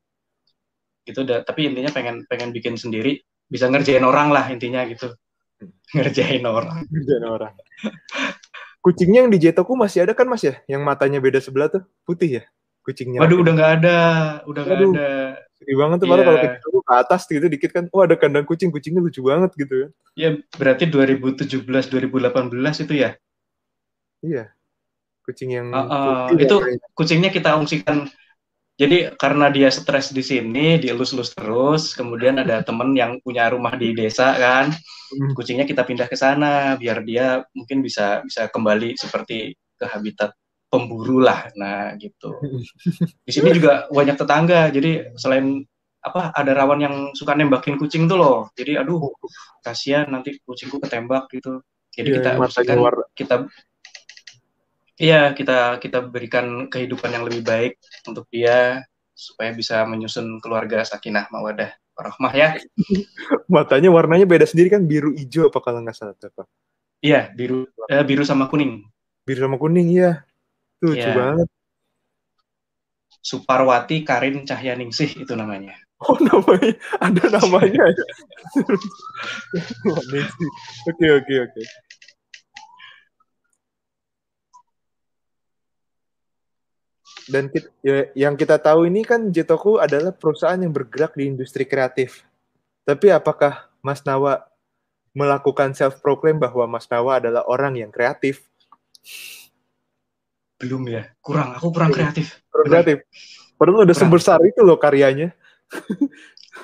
gitu. Da- Tapi intinya pengen pengen bikin sendiri, bisa ngerjain orang lah intinya gitu, ngerjain orang. Kerjaan orang. kucingnya yang di Jetoku masih ada kan mas ya? Yang matanya beda sebelah tuh putih ya kucingnya. Waduh udah nggak ada, udah nggak ada. Sedih banget tuh, Iya. kalau kita ke atas gitu dikit kan, oh ada kandang kucing, kucingnya lucu banget gitu. Ya berarti 2017 2018 itu ya. Iya. Kucing yang Ah, ah, putih itu warnanya. kucingnya kita ungsikan. Jadi karena dia stres di sini, dielus-elus terus, kemudian ada temen yang punya rumah di desa kan, Hmm. kucingnya kita pindah ke sana biar dia mungkin bisa bisa kembali seperti ke habitat pemburu lah. Nah, gitu. Di sini juga banyak tetangga. Jadi selain apa ada rawan yang suka nembakin kucing tuh loh. Jadi aduh, kasihan nanti kucingku ketembak gitu. Jadi Iya, kita ungsikan warna. kita Iya, kita kita berikan kehidupan yang lebih baik untuk dia supaya bisa menyusun keluarga sakinah mawadah warahmah ya. Matanya warnanya beda sendiri kan biru hijau apa kalau nggak salah apa? Iya, biru eh, biru sama kuning. Biru sama kuning iya. Tuh lucu Iya. banget. Suparwati Karin Cahyaningsih itu namanya. Oh namanya ada namanya ya. Oke oke oke. Dan kita, ya, yang kita tahu ini kan Jetoku adalah perusahaan yang bergerak di industri kreatif. Tapi apakah Mas Nawa melakukan self proclaim bahwa Mas Nawa adalah orang yang kreatif? Belum ya, kurang. Aku kurang kreatif. Kurang kreatif. Padahal udah Kurang. sebesar itu loh karyanya.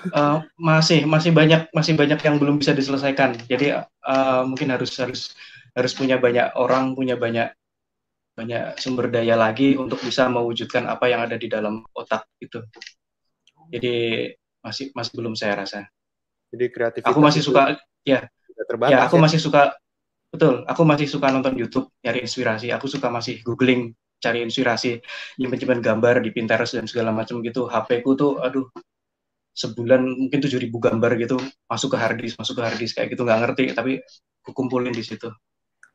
Eh, masih masih banyak masih banyak yang belum bisa diselesaikan. Jadi eh, mungkin harus harus harus punya banyak orang, punya banyak banyak sumber daya lagi untuk bisa mewujudkan apa yang ada di dalam otak itu. Jadi masih masih belum saya rasa. Jadi kreativitas Aku masih suka ya ya aku ya. masih suka betul aku masih suka nonton YouTube nyari inspirasi aku suka masih googling cari inspirasi nyimpen-nyimpen gambar di Pinterest dan segala macam gitu HP ku tuh aduh sebulan mungkin 7000 gambar gitu masuk ke harddisk masuk ke harddisk kayak gitu nggak ngerti tapi aku kumpulin di situ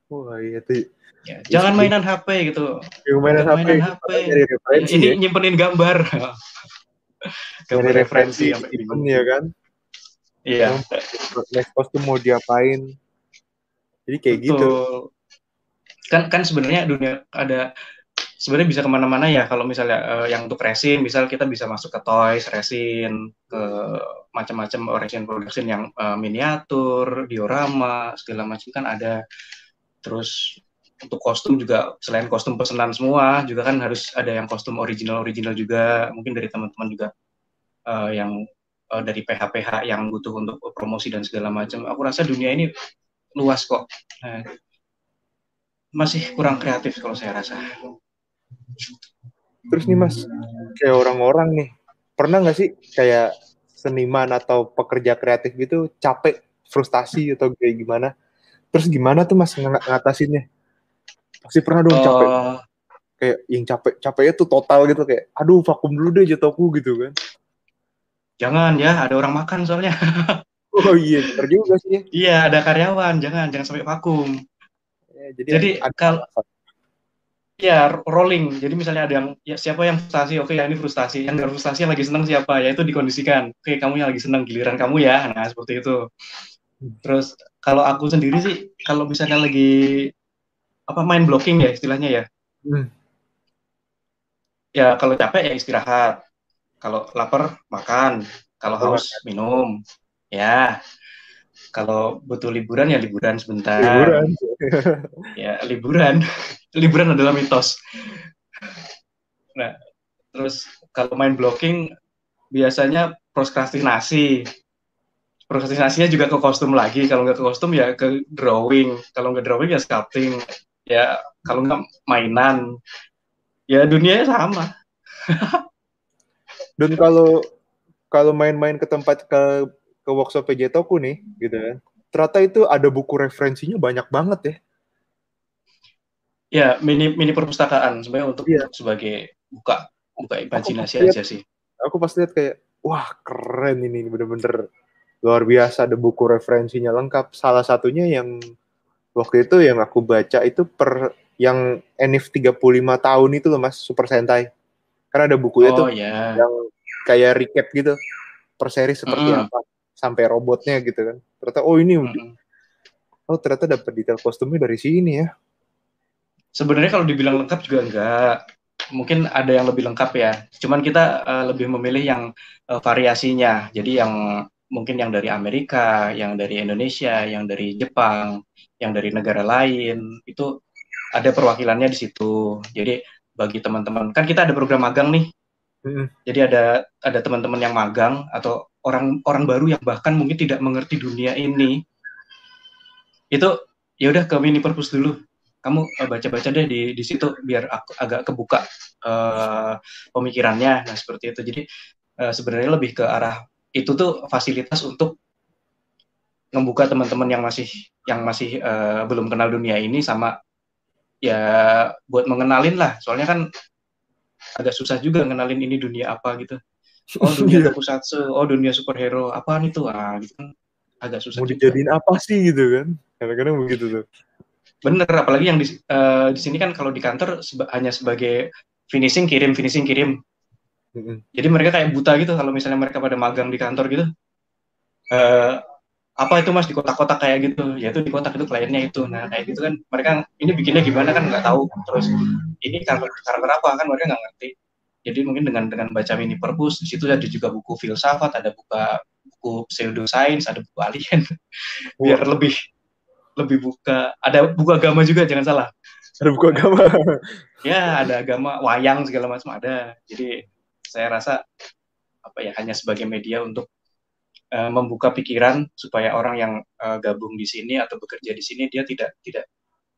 Wah iya tuh. ya, jangan mainan HP gitu Yang mainan Jangan HP, mainan HP. referensi ini ya. nyimpenin gambar gambar referensi, referensi ya kan. iya Next post tuh mau diapain. Jadi kayak gitu. Betul. Kan kan sebenarnya dunia ada sebenarnya bisa ke mana-mana ya kalau misalnya eh, yang untuk resin, misal kita bisa masuk ke toys, resin, ke macam-macam resin production yang eh, miniatur, diorama, segala macam kan ada. Terus untuk kostum juga selain kostum pesanan semua juga kan harus ada yang kostum original original juga mungkin dari teman-teman juga eh, yang eh, dari PH-PH yang butuh untuk promosi dan segala macam. Aku rasa dunia ini luas kok. Nah, masih kurang kreatif kalau saya rasa. Terus nih mas, kayak orang-orang nih, pernah nggak sih kayak seniman atau pekerja kreatif gitu capek, frustasi atau kayak gimana? Terus gimana tuh mas ng ngatasinnya? Pasti pernah dong capek, Eh, kayak yang capek, capeknya tuh total gitu kayak, aduh vakum dulu deh jatuhku gitu kan? jangan ya, ada orang makan soalnya. Oh iya, bener juga sih. ya. iya, ada karyawan, jangan jangan sampai vakum. Ya, jadi Jadi, ada kal- Ya, rolling. Jadi misalnya ada yang ya siapa yang frustasi, oke ya ini frustasi. Yang nggak frustasi yang lagi senang siapa? Ya itu dikondisikan. Oke, kamu yang lagi senang giliran kamu ya. Nah, seperti itu. Terus kalau aku sendiri sih kalau misalnya lagi apa main blocking ya istilahnya ya. Hmm. Ya kalau capek ya istirahat. Kalau lapar makan. Kalau haus minum. Ya. Kalau butuh liburan ya liburan sebentar. liburan. ya liburan. Liburan adalah mitos. Nah terus kalau main blocking biasanya prokrastinasi. Prokrastinasinya juga ke kostum lagi. Kalau nggak ke kostum ya ke drawing. Kalau nggak drawing ya sculpting. Ya kalau nggak mainan. Ya dunianya sama. Dan kalau kalau main-main ke tempat ke ke workshop Jetoku nih, gitu kan. Ternyata itu ada buku referensinya banyak banget ya. ya mini mini perpustakaan sebenarnya untuk, untuk sebagai buka buka imajinasi aja sih Aku pas lihat kayak, wah keren ini bener-bener luar biasa ada buku referensinya lengkap. Salah satunya yang waktu itu yang aku baca itu per yang Enif 35 tahun itu loh Mas Super Sentai. Karena ada bukunya oh tuh ya yang kayak recap gitu per seri seperti Mm-mm. apa sampai robotnya gitu kan. Ternyata oh ini Mm-mm. oh ternyata dapat detail kostumnya dari sini ya. Sebenarnya kalau dibilang lengkap juga enggak. Mungkin ada yang lebih lengkap ya. Cuman kita uh, lebih memilih yang uh, variasinya. Jadi yang mungkin yang dari Amerika, yang dari Indonesia, yang dari Jepang, yang dari negara lain itu ada perwakilannya di situ. Jadi bagi teman-teman kan kita ada program magang nih. Hmm. Jadi ada ada teman-teman yang magang atau orang orang baru yang bahkan mungkin tidak mengerti dunia ini. Itu ya udah ke mini purpose dulu. Kamu uh, baca-baca deh di di situ biar aku agak kebuka uh, pemikirannya. Nah seperti itu. Jadi uh, sebenarnya lebih ke arah itu tuh fasilitas untuk membuka teman-teman yang masih yang masih uh, belum kenal dunia ini sama ya buat mengenalin lah. Soalnya kan agak susah juga ngenalin ini dunia apa gitu oh dunia iya. tokusatsu oh dunia superhero apa itu ah gitu kan agak susah mau dijadiin apa sih gitu kan kadang-kadang begitu tuh Bener, apalagi yang di, uh, di sini kan kalau di kantor seba hanya sebagai finishing kirim, finishing kirim. Mm-hmm. Jadi mereka kayak buta gitu kalau misalnya mereka pada magang di kantor gitu. Uh, apa itu mas di kotak-kotak kayak gitu? Ya itu di kotak itu kliennya itu. Nah kayak gitu kan mereka ini bikinnya gimana kan nggak tahu. Terus ini karakter, karakter apa kan mereka nggak ngerti. Jadi mungkin dengan dengan baca mini purpose di situ ada juga buku filsafat, ada buka buku pseudoscience, ada buku alien. Biar lebih lebih buka. Ada buku agama juga jangan salah. Ada buku agama. Ya ada agama wayang segala macam ada. Jadi saya rasa apa ya hanya sebagai media untuk uh, membuka pikiran supaya orang yang uh, gabung di sini atau bekerja di sini dia tidak tidak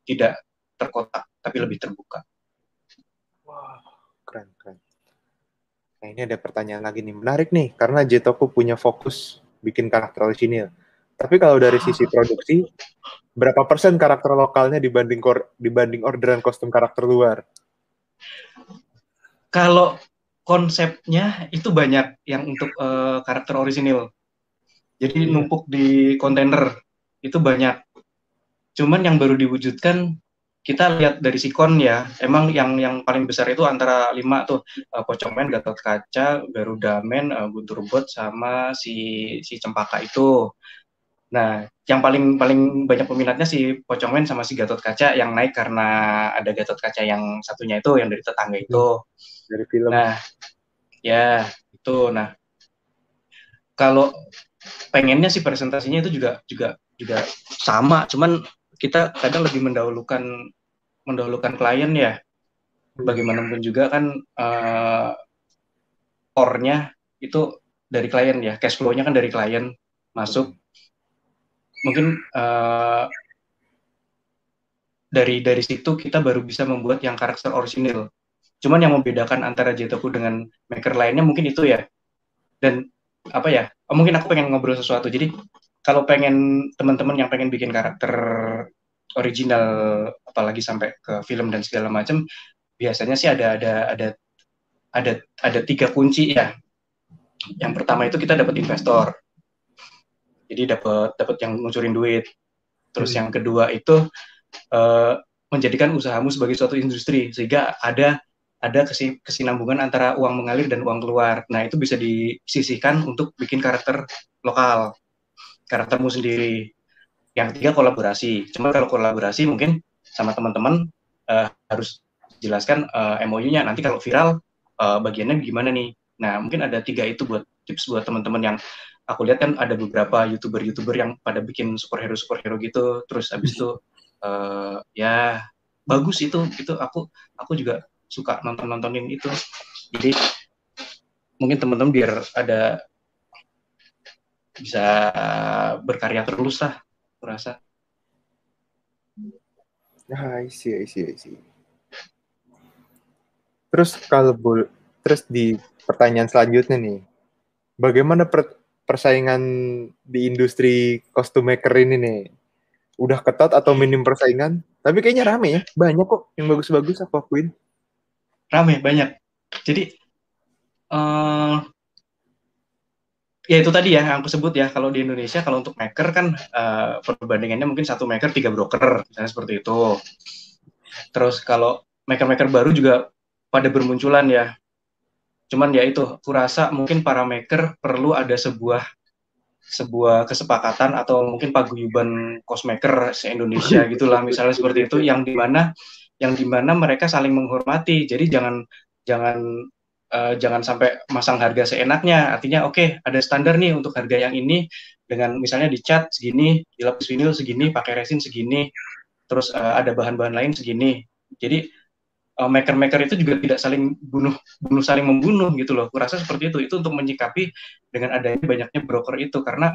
tidak terkotak tapi lebih terbuka. Wah keren keren nah ini ada pertanyaan lagi nih menarik nih karena Jetoku punya fokus bikin karakter orisinil tapi kalau dari sisi produksi, berapa persen karakter lokalnya dibanding dibanding orderan kostum karakter luar? Kalau konsepnya itu banyak yang untuk uh, karakter orisinil. Jadi hmm. numpuk di kontainer itu banyak. Cuman yang baru diwujudkan kita lihat dari sikon ya, emang yang yang paling besar itu antara lima tuh uh, Pocongmen, Gatot Kaca, Garuda Men, uh, Guntur Bot sama si si Cempaka itu. Nah, yang paling paling banyak peminatnya si Pocongmen sama si Gatot Kaca yang naik karena ada Gatot Kaca yang satunya itu yang dari tetangga itu. Dari film. Nah, ya itu. Nah, kalau pengennya sih presentasinya itu juga juga juga sama, cuman kita kadang lebih mendahulukan mendahulukan klien ya. Bagaimanapun juga kan uh, core-nya itu dari klien ya, cash flow-nya kan dari klien masuk mungkin uh, dari dari situ kita baru bisa membuat yang karakter orisinil. Cuman yang membedakan antara Jetoku dengan maker lainnya mungkin itu ya. Dan apa ya? Oh, mungkin aku pengen ngobrol sesuatu. Jadi kalau pengen teman-teman yang pengen bikin karakter original apalagi sampai ke film dan segala macam biasanya sih ada ada ada ada ada tiga kunci ya. Yang pertama itu kita dapat investor jadi dapat dapat yang ngucurin duit terus hmm. yang kedua itu uh, menjadikan usahamu sebagai suatu industri sehingga ada ada kesinambungan antara uang mengalir dan uang keluar. Nah, itu bisa disisihkan untuk bikin karakter lokal, karaktermu sendiri. Yang ketiga kolaborasi. Cuma kalau kolaborasi mungkin sama teman-teman uh, harus jelaskan uh, eh, MOU-nya. Nanti kalau viral uh, bagiannya gimana nih? Nah, mungkin ada tiga itu buat tips buat teman-teman yang aku lihat kan ada beberapa youtuber-youtuber yang pada bikin superhero superhero gitu terus abis itu uh, ya bagus itu itu aku aku juga suka nonton nontonin itu jadi mungkin teman-teman biar ada bisa berkarya terus lah aku rasa ah I see, I see, I see. Terus kalau boleh, terus di pertanyaan selanjutnya nih, bagaimana per, persaingan di industri kostum maker ini nih? Udah ketat atau minim persaingan? Tapi kayaknya rame ya, banyak kok yang bagus-bagus aku akuin. Rame, banyak. Jadi, uh, ya itu tadi ya yang aku sebut ya, kalau di Indonesia, kalau untuk maker kan uh, perbandingannya mungkin satu maker, tiga broker, misalnya seperti itu. Terus kalau maker-maker baru juga pada bermunculan ya, Cuman ya itu, kurasa mungkin para maker perlu ada sebuah sebuah kesepakatan atau mungkin paguyuban cosmaker se-Indonesia gitulah misalnya seperti itu yang di mana yang di mana mereka saling menghormati. Jadi jangan jangan uh, jangan sampai masang harga seenaknya. Artinya oke okay, ada standar nih untuk harga yang ini dengan misalnya dicat segini, dilapis vinil segini, pakai resin segini, terus uh, ada bahan-bahan lain segini. Jadi uh, maker-maker itu juga tidak saling bunuh bunuh saling membunuh gitu loh. Kurasa seperti itu. Itu untuk menyikapi dengan adanya banyaknya broker itu karena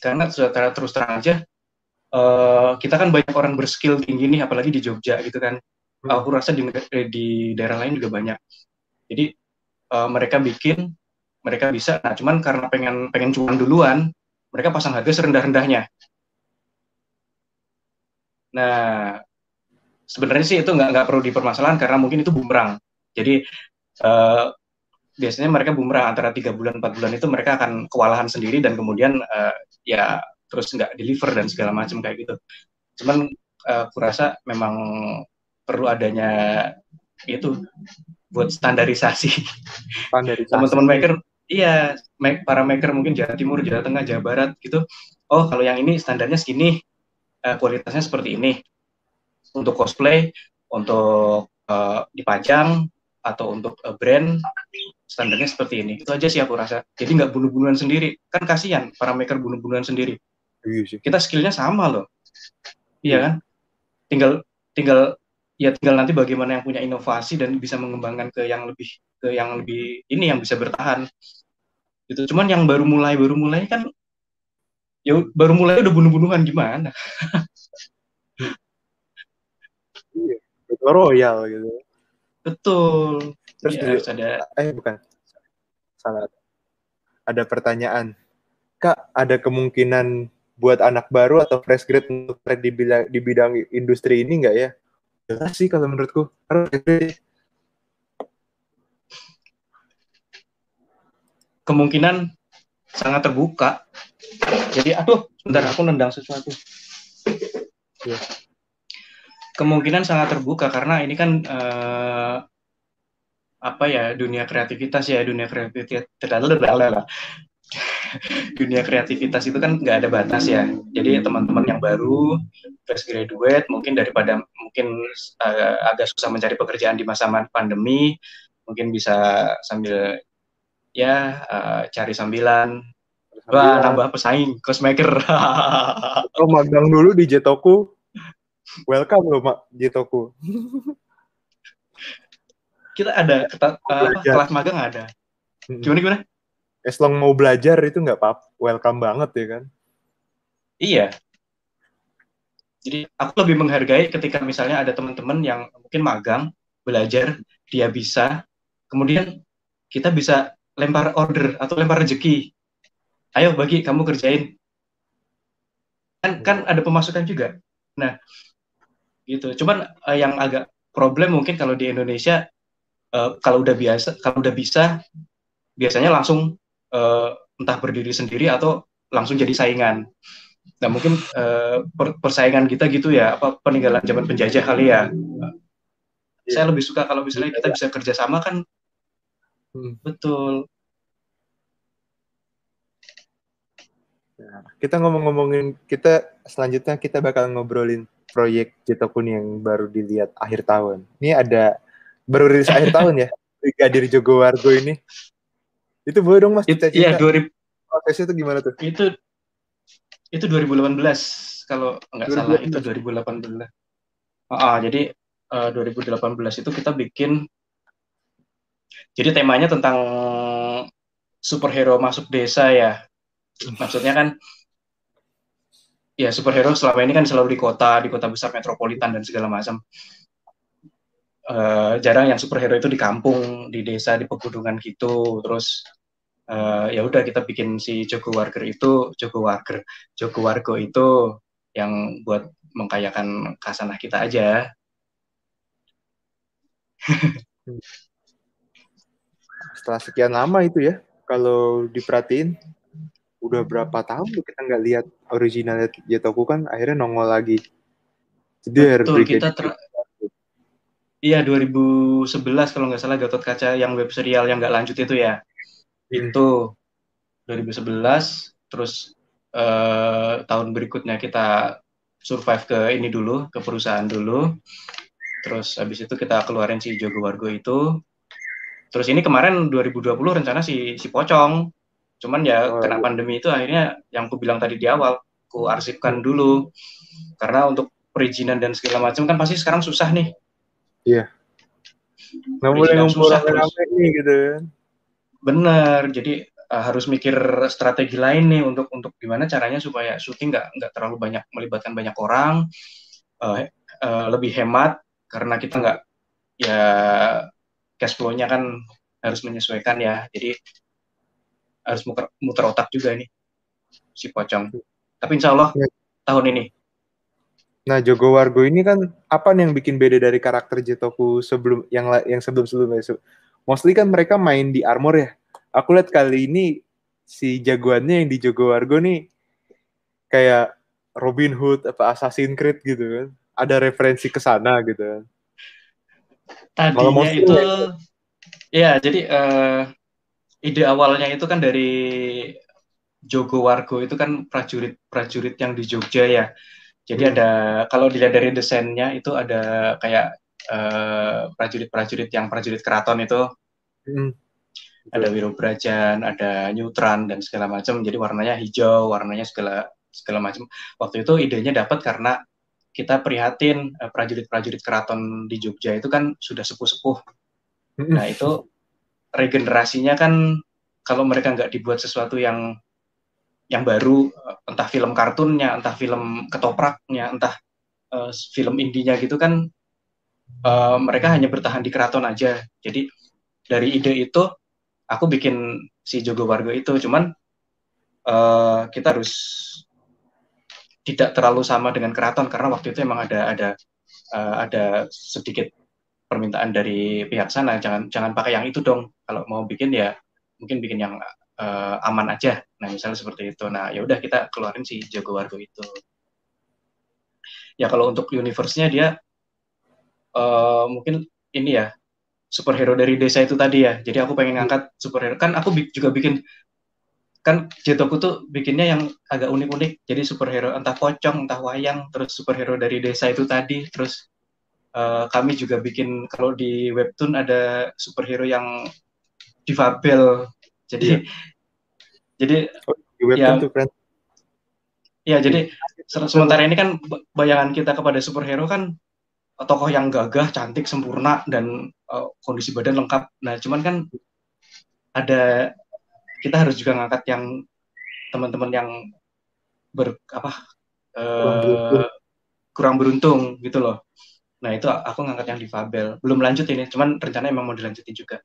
karena secara terus terang aja uh, kita kan banyak orang berskill tinggi nih apalagi di Jogja gitu kan hmm. aku rasa di di daerah lain juga banyak jadi uh, mereka bikin mereka bisa. Nah cuman karena pengen pengen cuan duluan mereka pasang harga serendah-rendahnya. Nah sebenarnya sih itu nggak nggak perlu dipermasalahan karena mungkin itu bumerang. Jadi uh, biasanya mereka bumerang. Antara tiga bulan empat bulan itu mereka akan kewalahan sendiri dan kemudian uh, ya terus nggak deliver dan segala macam kayak gitu. Cuman uh, kurasa memang perlu adanya itu buat standarisasi. Standarisasi. Teman-teman maker, iya, para maker mungkin Jawa Timur, Jawa Tengah, Jawa Barat gitu. Oh, kalau yang ini standarnya segini, uh, kualitasnya seperti ini. Untuk cosplay, untuk uh, dipajang atau untuk uh, brand standarnya seperti ini. Itu aja sih aku rasa. Jadi nggak bunuh-bunuhan sendiri. Kan kasihan para maker bunuh-bunuhan sendiri. Iya. Kita skillnya sama loh. Iya kan? Tinggal tinggal ya tinggal nanti bagaimana yang punya inovasi dan bisa mengembangkan ke yang lebih ke yang lebih ini yang bisa bertahan. Itu cuman yang baru mulai baru mulai kan ya baru mulai udah bunuh-bunuhan gimana? iya, royal gitu. Betul. Terus ya, harus ada eh bukan. Salah. Ada pertanyaan. Kak, ada kemungkinan buat anak baru atau fresh grade untuk di bidang, di bidang industri ini enggak ya? Jelas sih kalau menurutku. Kemungkinan sangat terbuka. Jadi, aduh, sebentar aku nendang sesuatu. Ya. Kemungkinan sangat terbuka karena ini kan uh, apa ya dunia kreativitas ya dunia kreativitas dunia kreativitas itu kan nggak ada batas ya. Jadi teman-teman yang baru, fresh graduate, mungkin daripada mungkin uh, agak susah mencari pekerjaan di masa pandemi, mungkin bisa sambil ya uh, cari sambilan. Wah, nambah pesaing, cosmaker. oh, magang dulu di Jetoku. Welcome loh, Mak, Jetoku. Kita ada uh, kelas magang ada. Gimana gimana? As long mau belajar itu nggak apa welcome banget ya kan? Iya. Jadi aku lebih menghargai ketika misalnya ada teman-teman yang mungkin magang belajar dia bisa kemudian kita bisa lempar order atau lempar rezeki. Ayo bagi kamu kerjain. Kan kan ada pemasukan juga. Nah gitu. Cuman uh, yang agak problem mungkin kalau di Indonesia uh, kalau udah biasa kalau udah bisa biasanya langsung uh, entah berdiri sendiri atau langsung jadi saingan. Nah mungkin uh, per persaingan kita gitu ya, apa peninggalan zaman penjajah kali ya. Yeah. Saya lebih suka kalau misalnya kita bisa kerjasama kan, hmm. betul. Nah, kita ngomong-ngomongin kita selanjutnya kita bakal ngobrolin proyek Jitokun yang baru dilihat akhir tahun. Ini ada baru rilis akhir tahun ya, Brigadir Jogowargo ini. Itu boleh dong Mas cita Iya, 2000 prosesnya itu gimana tuh? Itu itu 2018 kalau nggak salah itu 2018. Ah, jadi uh, eh, 2018 itu kita bikin jadi temanya tentang superhero masuk desa ya. Maksudnya kan ya superhero selama ini kan selalu di kota, di kota besar metropolitan dan segala macam. Uh, jarang yang superhero itu di kampung, di desa, di pegunungan gitu. Terus uh, ya udah kita bikin si Joko Warger itu Joko Warger, Joko Wargo itu yang buat mengkayakan kasanah kita aja. Setelah sekian lama itu ya, kalau diperhatiin, udah berapa tahun kita nggak lihat originalnya Jetoku kan akhirnya nongol lagi. Jeder, Betul, kita ter Iya 2011 kalau nggak salah Gatot Kaca yang web serial yang nggak lanjut itu ya. Itu 2011 terus eh, tahun berikutnya kita survive ke ini dulu ke perusahaan dulu. Terus habis itu kita keluarin si Jogo Wargo itu. Terus ini kemarin 2020 rencana si si Pocong. Cuman ya oh, kena iya. pandemi itu akhirnya yang aku bilang tadi di awal aku arsipkan dulu. Karena untuk perizinan dan segala macam kan pasti sekarang susah nih iya. Nggak boleh ngumpul rame nih gitu kan. Bener jadi uh, harus mikir strategi lain nih untuk untuk gimana caranya supaya syuting nggak nggak terlalu banyak melibatkan banyak orang uh, uh, lebih hemat karena kita nggak ya cash flow-nya kan harus menyesuaikan ya. Jadi harus muter, muter otak juga ini si pocong. Tapi insya Allah ya. tahun ini Nah, Jogo Wargo ini kan apa nih yang bikin beda dari karakter Jetoku sebelum yang yang sebelum sebelumnya? Mostly kan mereka main di armor ya aku lihat kali ini si jagoannya yang di Jogo Wargo nih kayak Robin Hood apa Assassin's Creed gitu kan. Ada referensi ke sana gitu kan. Tadinya itu ya jadi uh, ide awalnya itu kan dari Jogo Wargo itu kan prajurit-prajurit yang di Jogja ya. Jadi hmm. ada kalau dilihat dari desainnya itu ada kayak eh, prajurit-prajurit uh, yang prajurit keraton itu. Hmm ada biru Brajan, ada Neutran dan segala macam. Jadi warnanya hijau, warnanya segala segala macam. Waktu itu idenya dapat karena kita prihatin eh, prajurit-prajurit keraton di Jogja itu kan sudah sepuh-sepuh. Nah itu regenerasinya kan kalau mereka nggak dibuat sesuatu yang yang baru, entah film kartunnya, entah film ketopraknya, entah uh, film indinya gitu kan, uh, mereka hanya bertahan di keraton aja. Jadi dari ide itu aku bikin si Jogo Wargo itu. Cuman uh, kita harus tidak terlalu sama dengan keraton karena waktu itu emang ada ada uh, ada sedikit permintaan dari pihak sana. Jangan jangan pakai yang itu dong. Kalau mau bikin ya mungkin bikin yang uh, aman aja nah misalnya seperti itu nah ya udah kita keluarin si Jogo Wargo itu ya kalau untuk universe-nya dia uh, mungkin ini ya superhero dari desa itu tadi ya. Jadi aku pengen ngangkat superhero. Kan aku juga bikin kan Jetoku tuh bikinnya yang agak unik-unik. Jadi superhero entah pocong, entah wayang, terus superhero dari desa itu tadi, terus uh, kami juga bikin kalau di webtoon ada superhero yang difabel. Jadi yeah. Jadi oh, ya, tuh. Ya, jadi sementara ini kan bayangan kita kepada superhero kan tokoh yang gagah, cantik, sempurna dan uh, kondisi badan lengkap. Nah, cuman kan ada kita harus juga ngangkat yang teman-teman yang ber apa uh, kurang, beruntung. kurang beruntung gitu loh. Nah, itu aku ngangkat yang difabel. Belum lanjut ini, cuman rencana emang mau dilanjutin juga.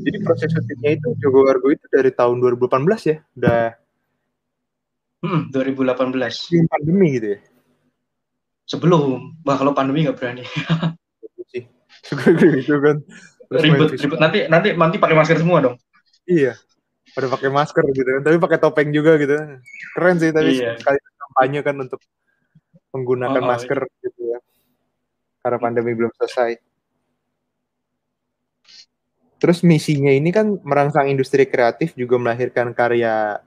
Jadi proses syutingnya itu Jogo Wargo itu dari tahun 2018 ya? Udah Hmm, 2018. Pandemi gitu ya? sebelum. Bah kalau pandemi nggak berani. Sih. Gitu kan. Ribet ribet. Nanti nanti nanti pakai masker semua dong. Iya. Pada pakai masker gitu kan. Tapi pakai topeng juga gitu. Keren sih tapi iya. sekali kampanye kan untuk menggunakan oh, oh, masker iya. gitu ya. Karena pandemi belum selesai terus misinya ini kan merangsang industri kreatif juga melahirkan karya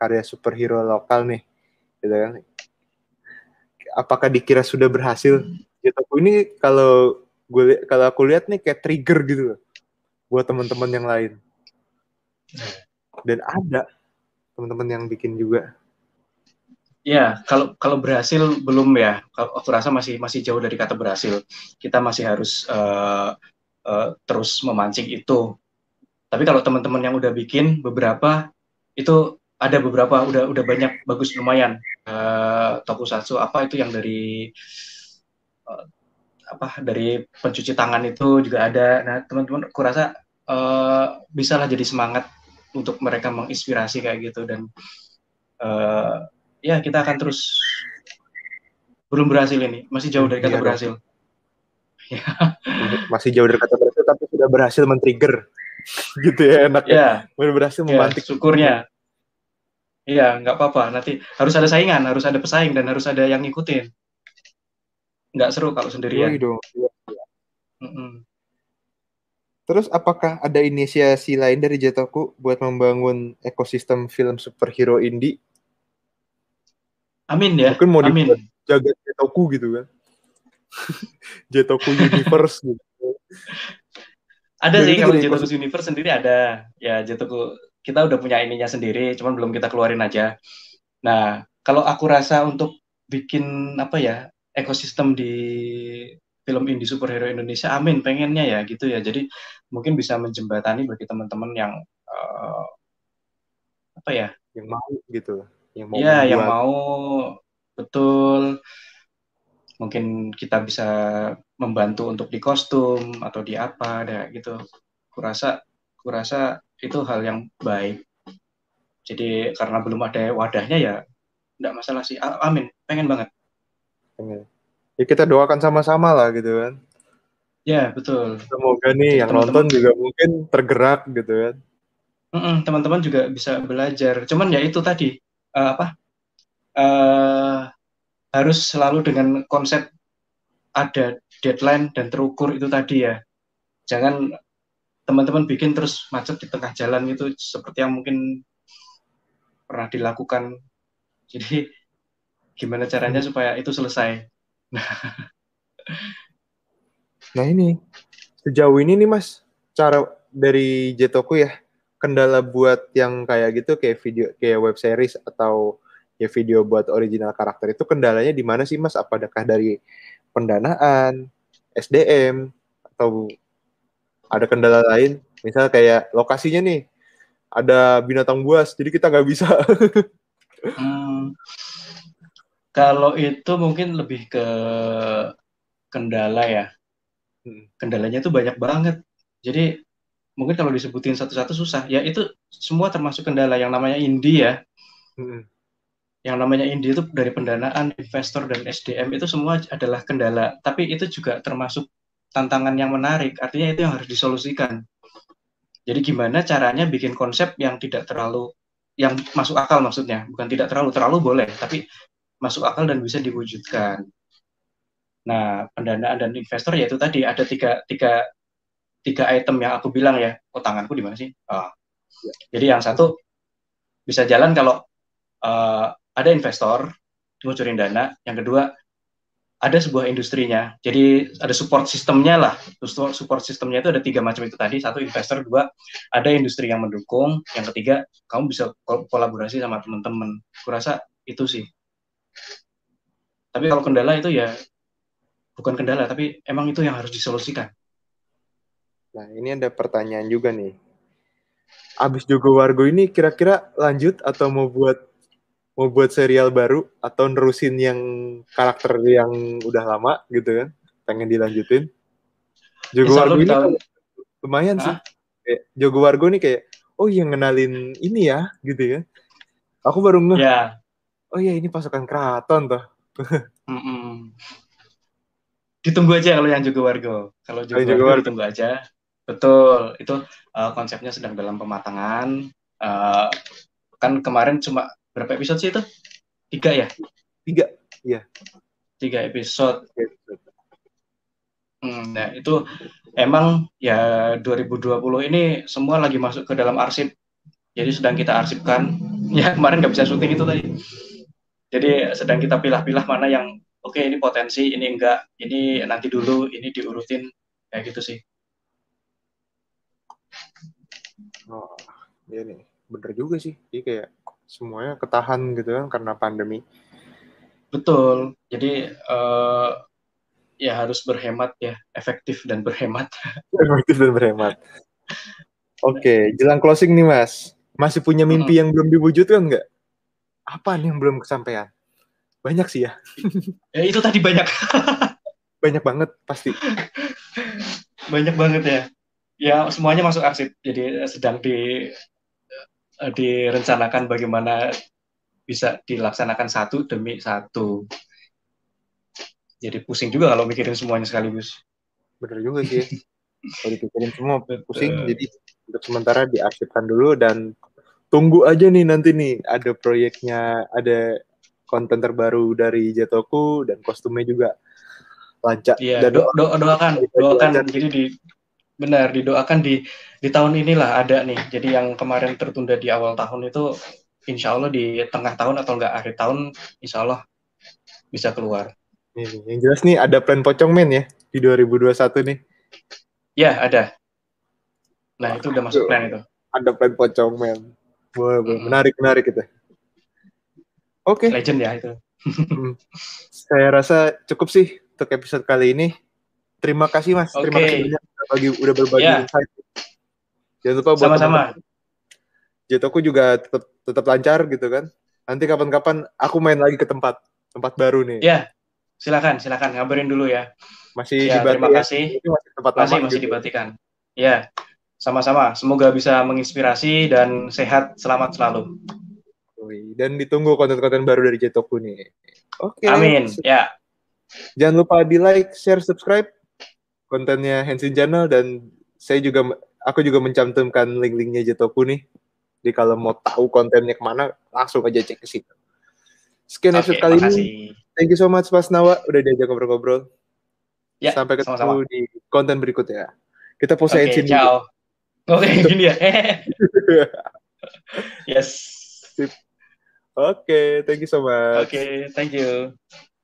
karya superhero lokal nih gitu kan apakah dikira sudah berhasil? Gitu. Ini kalau gue kalau aku lihat nih kayak trigger gitu loh buat teman-teman yang lain. Dan ada teman-teman yang bikin juga. Ya, kalau kalau berhasil belum ya. Kalau aku rasa masih masih jauh dari kata berhasil. Kita masih harus uh, uh, terus memancing itu. Tapi kalau teman-teman yang udah bikin beberapa itu ada beberapa udah udah banyak bagus lumayan. Uh, tokusatsu apa itu yang dari uh, apa dari pencuci tangan itu juga ada. Nah teman-teman aku rasa uh, bisa lah jadi semangat untuk mereka menginspirasi kayak gitu. Dan uh, ya kita akan terus belum berhasil ini. Masih jauh dari kata ya, berhasil. Masih jauh dari kata berhasil tapi sudah berhasil men-trigger gitu ya enak ya, ya. berhasil ya, memantik syukurnya Iya, nggak apa-apa. Nanti harus ada saingan, harus ada pesaing dan harus ada yang ngikutin. Nggak seru kalau sendirian. Dong. Mm -mm. Terus apakah ada inisiasi lain dari Jetoku buat membangun ekosistem film superhero indie? Amin ya. Mungkin mau Amin. jaga Jetoku gitu kan? Jetoku Universe gitu. Ada sih kalau Jetoku Universe sendiri ada. Ya Jetoku kita udah punya ininya sendiri, cuman belum kita keluarin aja. Nah, kalau aku rasa untuk bikin apa ya ekosistem di film indie superhero Indonesia, amin pengennya ya gitu ya. Jadi mungkin bisa menjembatani bagi teman-teman yang eh, apa ya yang mau gitu yang mau Iya, yang mau betul. Mungkin kita bisa membantu untuk di kostum atau di apa, ada gitu. Kurasa, kurasa itu hal yang baik. Jadi karena belum ada wadahnya ya, enggak masalah sih. Amin, pengen banget. Pengen. ya kita doakan sama-sama lah gitu kan Ya betul. semoga nih yang Teman-teman. nonton juga mungkin tergerak gitu kan teman-teman juga bisa belajar. Cuman ya itu tadi eh, apa? eh harus selalu dengan konsep ada deadline dan terukur itu tadi ya. Jangan teman-teman bikin terus macet di tengah jalan itu seperti yang mungkin pernah dilakukan. Jadi gimana caranya supaya itu selesai? nah ini sejauh ini nih mas cara dari Jetoku ya kendala buat yang kayak gitu kayak video kayak web series atau ya video buat original karakter itu kendalanya di mana sih mas apakah dari pendanaan SDM atau ada kendala lain misal kayak lokasinya nih ada binatang buas jadi kita nggak bisa Hmm, kalau itu mungkin lebih ke kendala ya. Hmm. Kendalanya itu banyak banget. Jadi mungkin kalau disebutin satu-satu susah. Ya itu semua termasuk kendala yang namanya indie ya. Hmm. Yang namanya indie itu dari pendanaan, investor dan SDM itu semua adalah kendala. Tapi itu juga termasuk tantangan yang menarik. Artinya itu yang harus disolusikan. Jadi gimana caranya bikin konsep yang tidak terlalu yang masuk akal maksudnya, bukan tidak terlalu terlalu boleh, tapi masuk akal dan bisa diwujudkan. Nah, pendanaan dan investor yaitu tadi ada tiga, tiga, tiga item yang aku bilang ya. Oh, tanganku di mana sih? Ah. Jadi yang satu bisa jalan kalau eh, ada investor ngucurin dana. Yang kedua ada sebuah industrinya. Jadi ada support sistemnya lah. Support sistemnya itu ada tiga macam itu tadi. Satu investor, dua ada industri yang mendukung. Yang ketiga kamu bisa kol- kolaborasi sama teman-teman. Kurasa itu sih. Tapi kalau kendala itu ya bukan kendala, tapi emang itu yang harus disolusikan. Nah, ini ada pertanyaan juga nih. Abis Jogo Wargo ini kira-kira lanjut atau mau buat mau buat serial baru atau nerusin yang karakter yang udah lama gitu kan? Pengen dilanjutin. Jogo Wargo ini tahun lumayan sih. Hah? Kayak Jogo Wargo nih kayak oh yang ngenalin ini ya gitu ya. Aku baru ngeh, ya oh iya ini pasukan keraton toh. ditunggu aja kalau yang juga warga. Kalau juga Kalau Jogo Wargo. ditunggu aja. Betul, itu uh, konsepnya sedang dalam pematangan. Uh, kan kemarin cuma berapa episode sih itu? Tiga ya? Tiga. Tiga episode. Hmm, nah itu emang ya 2020 ini semua lagi masuk ke dalam arsip. Jadi sedang kita arsipkan. Ya kemarin nggak bisa syuting itu tadi. Jadi sedang kita pilah-pilah mana yang oke ini potensi, ini enggak, ini nanti dulu, ini diurutin kayak gitu sih. Oh, iya nih. Bener juga sih. Jadi kayak semuanya ketahan gitu kan karena pandemi. Betul. Jadi eh, ya harus berhemat ya, efektif dan berhemat. Efektif dan berhemat. Oke, jelang closing nih Mas. Masih punya mimpi yang belum diwujudkan nggak? Apa nih yang belum kesampaian? Banyak sih ya. Ya itu tadi banyak, Banyak banget pasti. banyak banget ya. Ya semuanya masuk arsip. Jadi sedang di direncanakan bagaimana bisa dilaksanakan satu demi satu. Jadi pusing juga kalau mikirin semuanya sekaligus. Bener juga sih. Kalau dipikirin semua pusing. Betul. Jadi untuk sementara diarsipkan dulu dan tunggu aja nih nanti nih ada proyeknya, ada konten terbaru dari Jetoku dan kostumnya juga lancar. Iya, do- do- doakan, doakan. Jadi di benar didoakan di di tahun inilah ada nih. Jadi yang kemarin tertunda di awal tahun itu, insya Allah di tengah tahun atau enggak akhir tahun, insya Allah bisa keluar. Ini, yang jelas nih ada plan pocong men ya di 2021 nih. Ya, ada. Nah, itu udah masuk plan itu. Ada plan pocong men. Boleh. Hmm. Menarik, menarik itu. Oke, Legend ya itu. Hmm. saya rasa cukup sih untuk episode kali ini. Terima kasih mas, terima Oke. kasih banyak bagi, udah berbagi Ya. insight. Jangan lupa buat Sama-sama. Jetoku juga tetap tetap lancar gitu kan. Nanti kapan-kapan aku main lagi ke tempat tempat baru nih. Ya, silakan, silakan ngabarin dulu ya. Masih Ya, terima ya. kasih. Ini masih tempat Masih lama masih gitu. dibatikan. Ya, sama-sama. Semoga bisa menginspirasi dan sehat selamat selalu. Dan ditunggu konten-konten baru dari Jetoku nih. Oke. Amin. Ya, Jangan lupa di like, share, subscribe kontennya Hensin Channel dan saya juga aku juga mencantumkan link-linknya Jetoku nih. Jadi kalau mau tahu kontennya ke mana, langsung aja cek ke situ. Sekian oke, episode kali ini. makasih. Thank you so much Mas Nawa udah diajak ngobrol-ngobrol. Ya, Sampai ketemu sama-sama. di konten berikutnya. Kita Oke, Hensin dulu. ciao. Oke, gini ya. yes. Oke, thank you so much. Oke, thank you.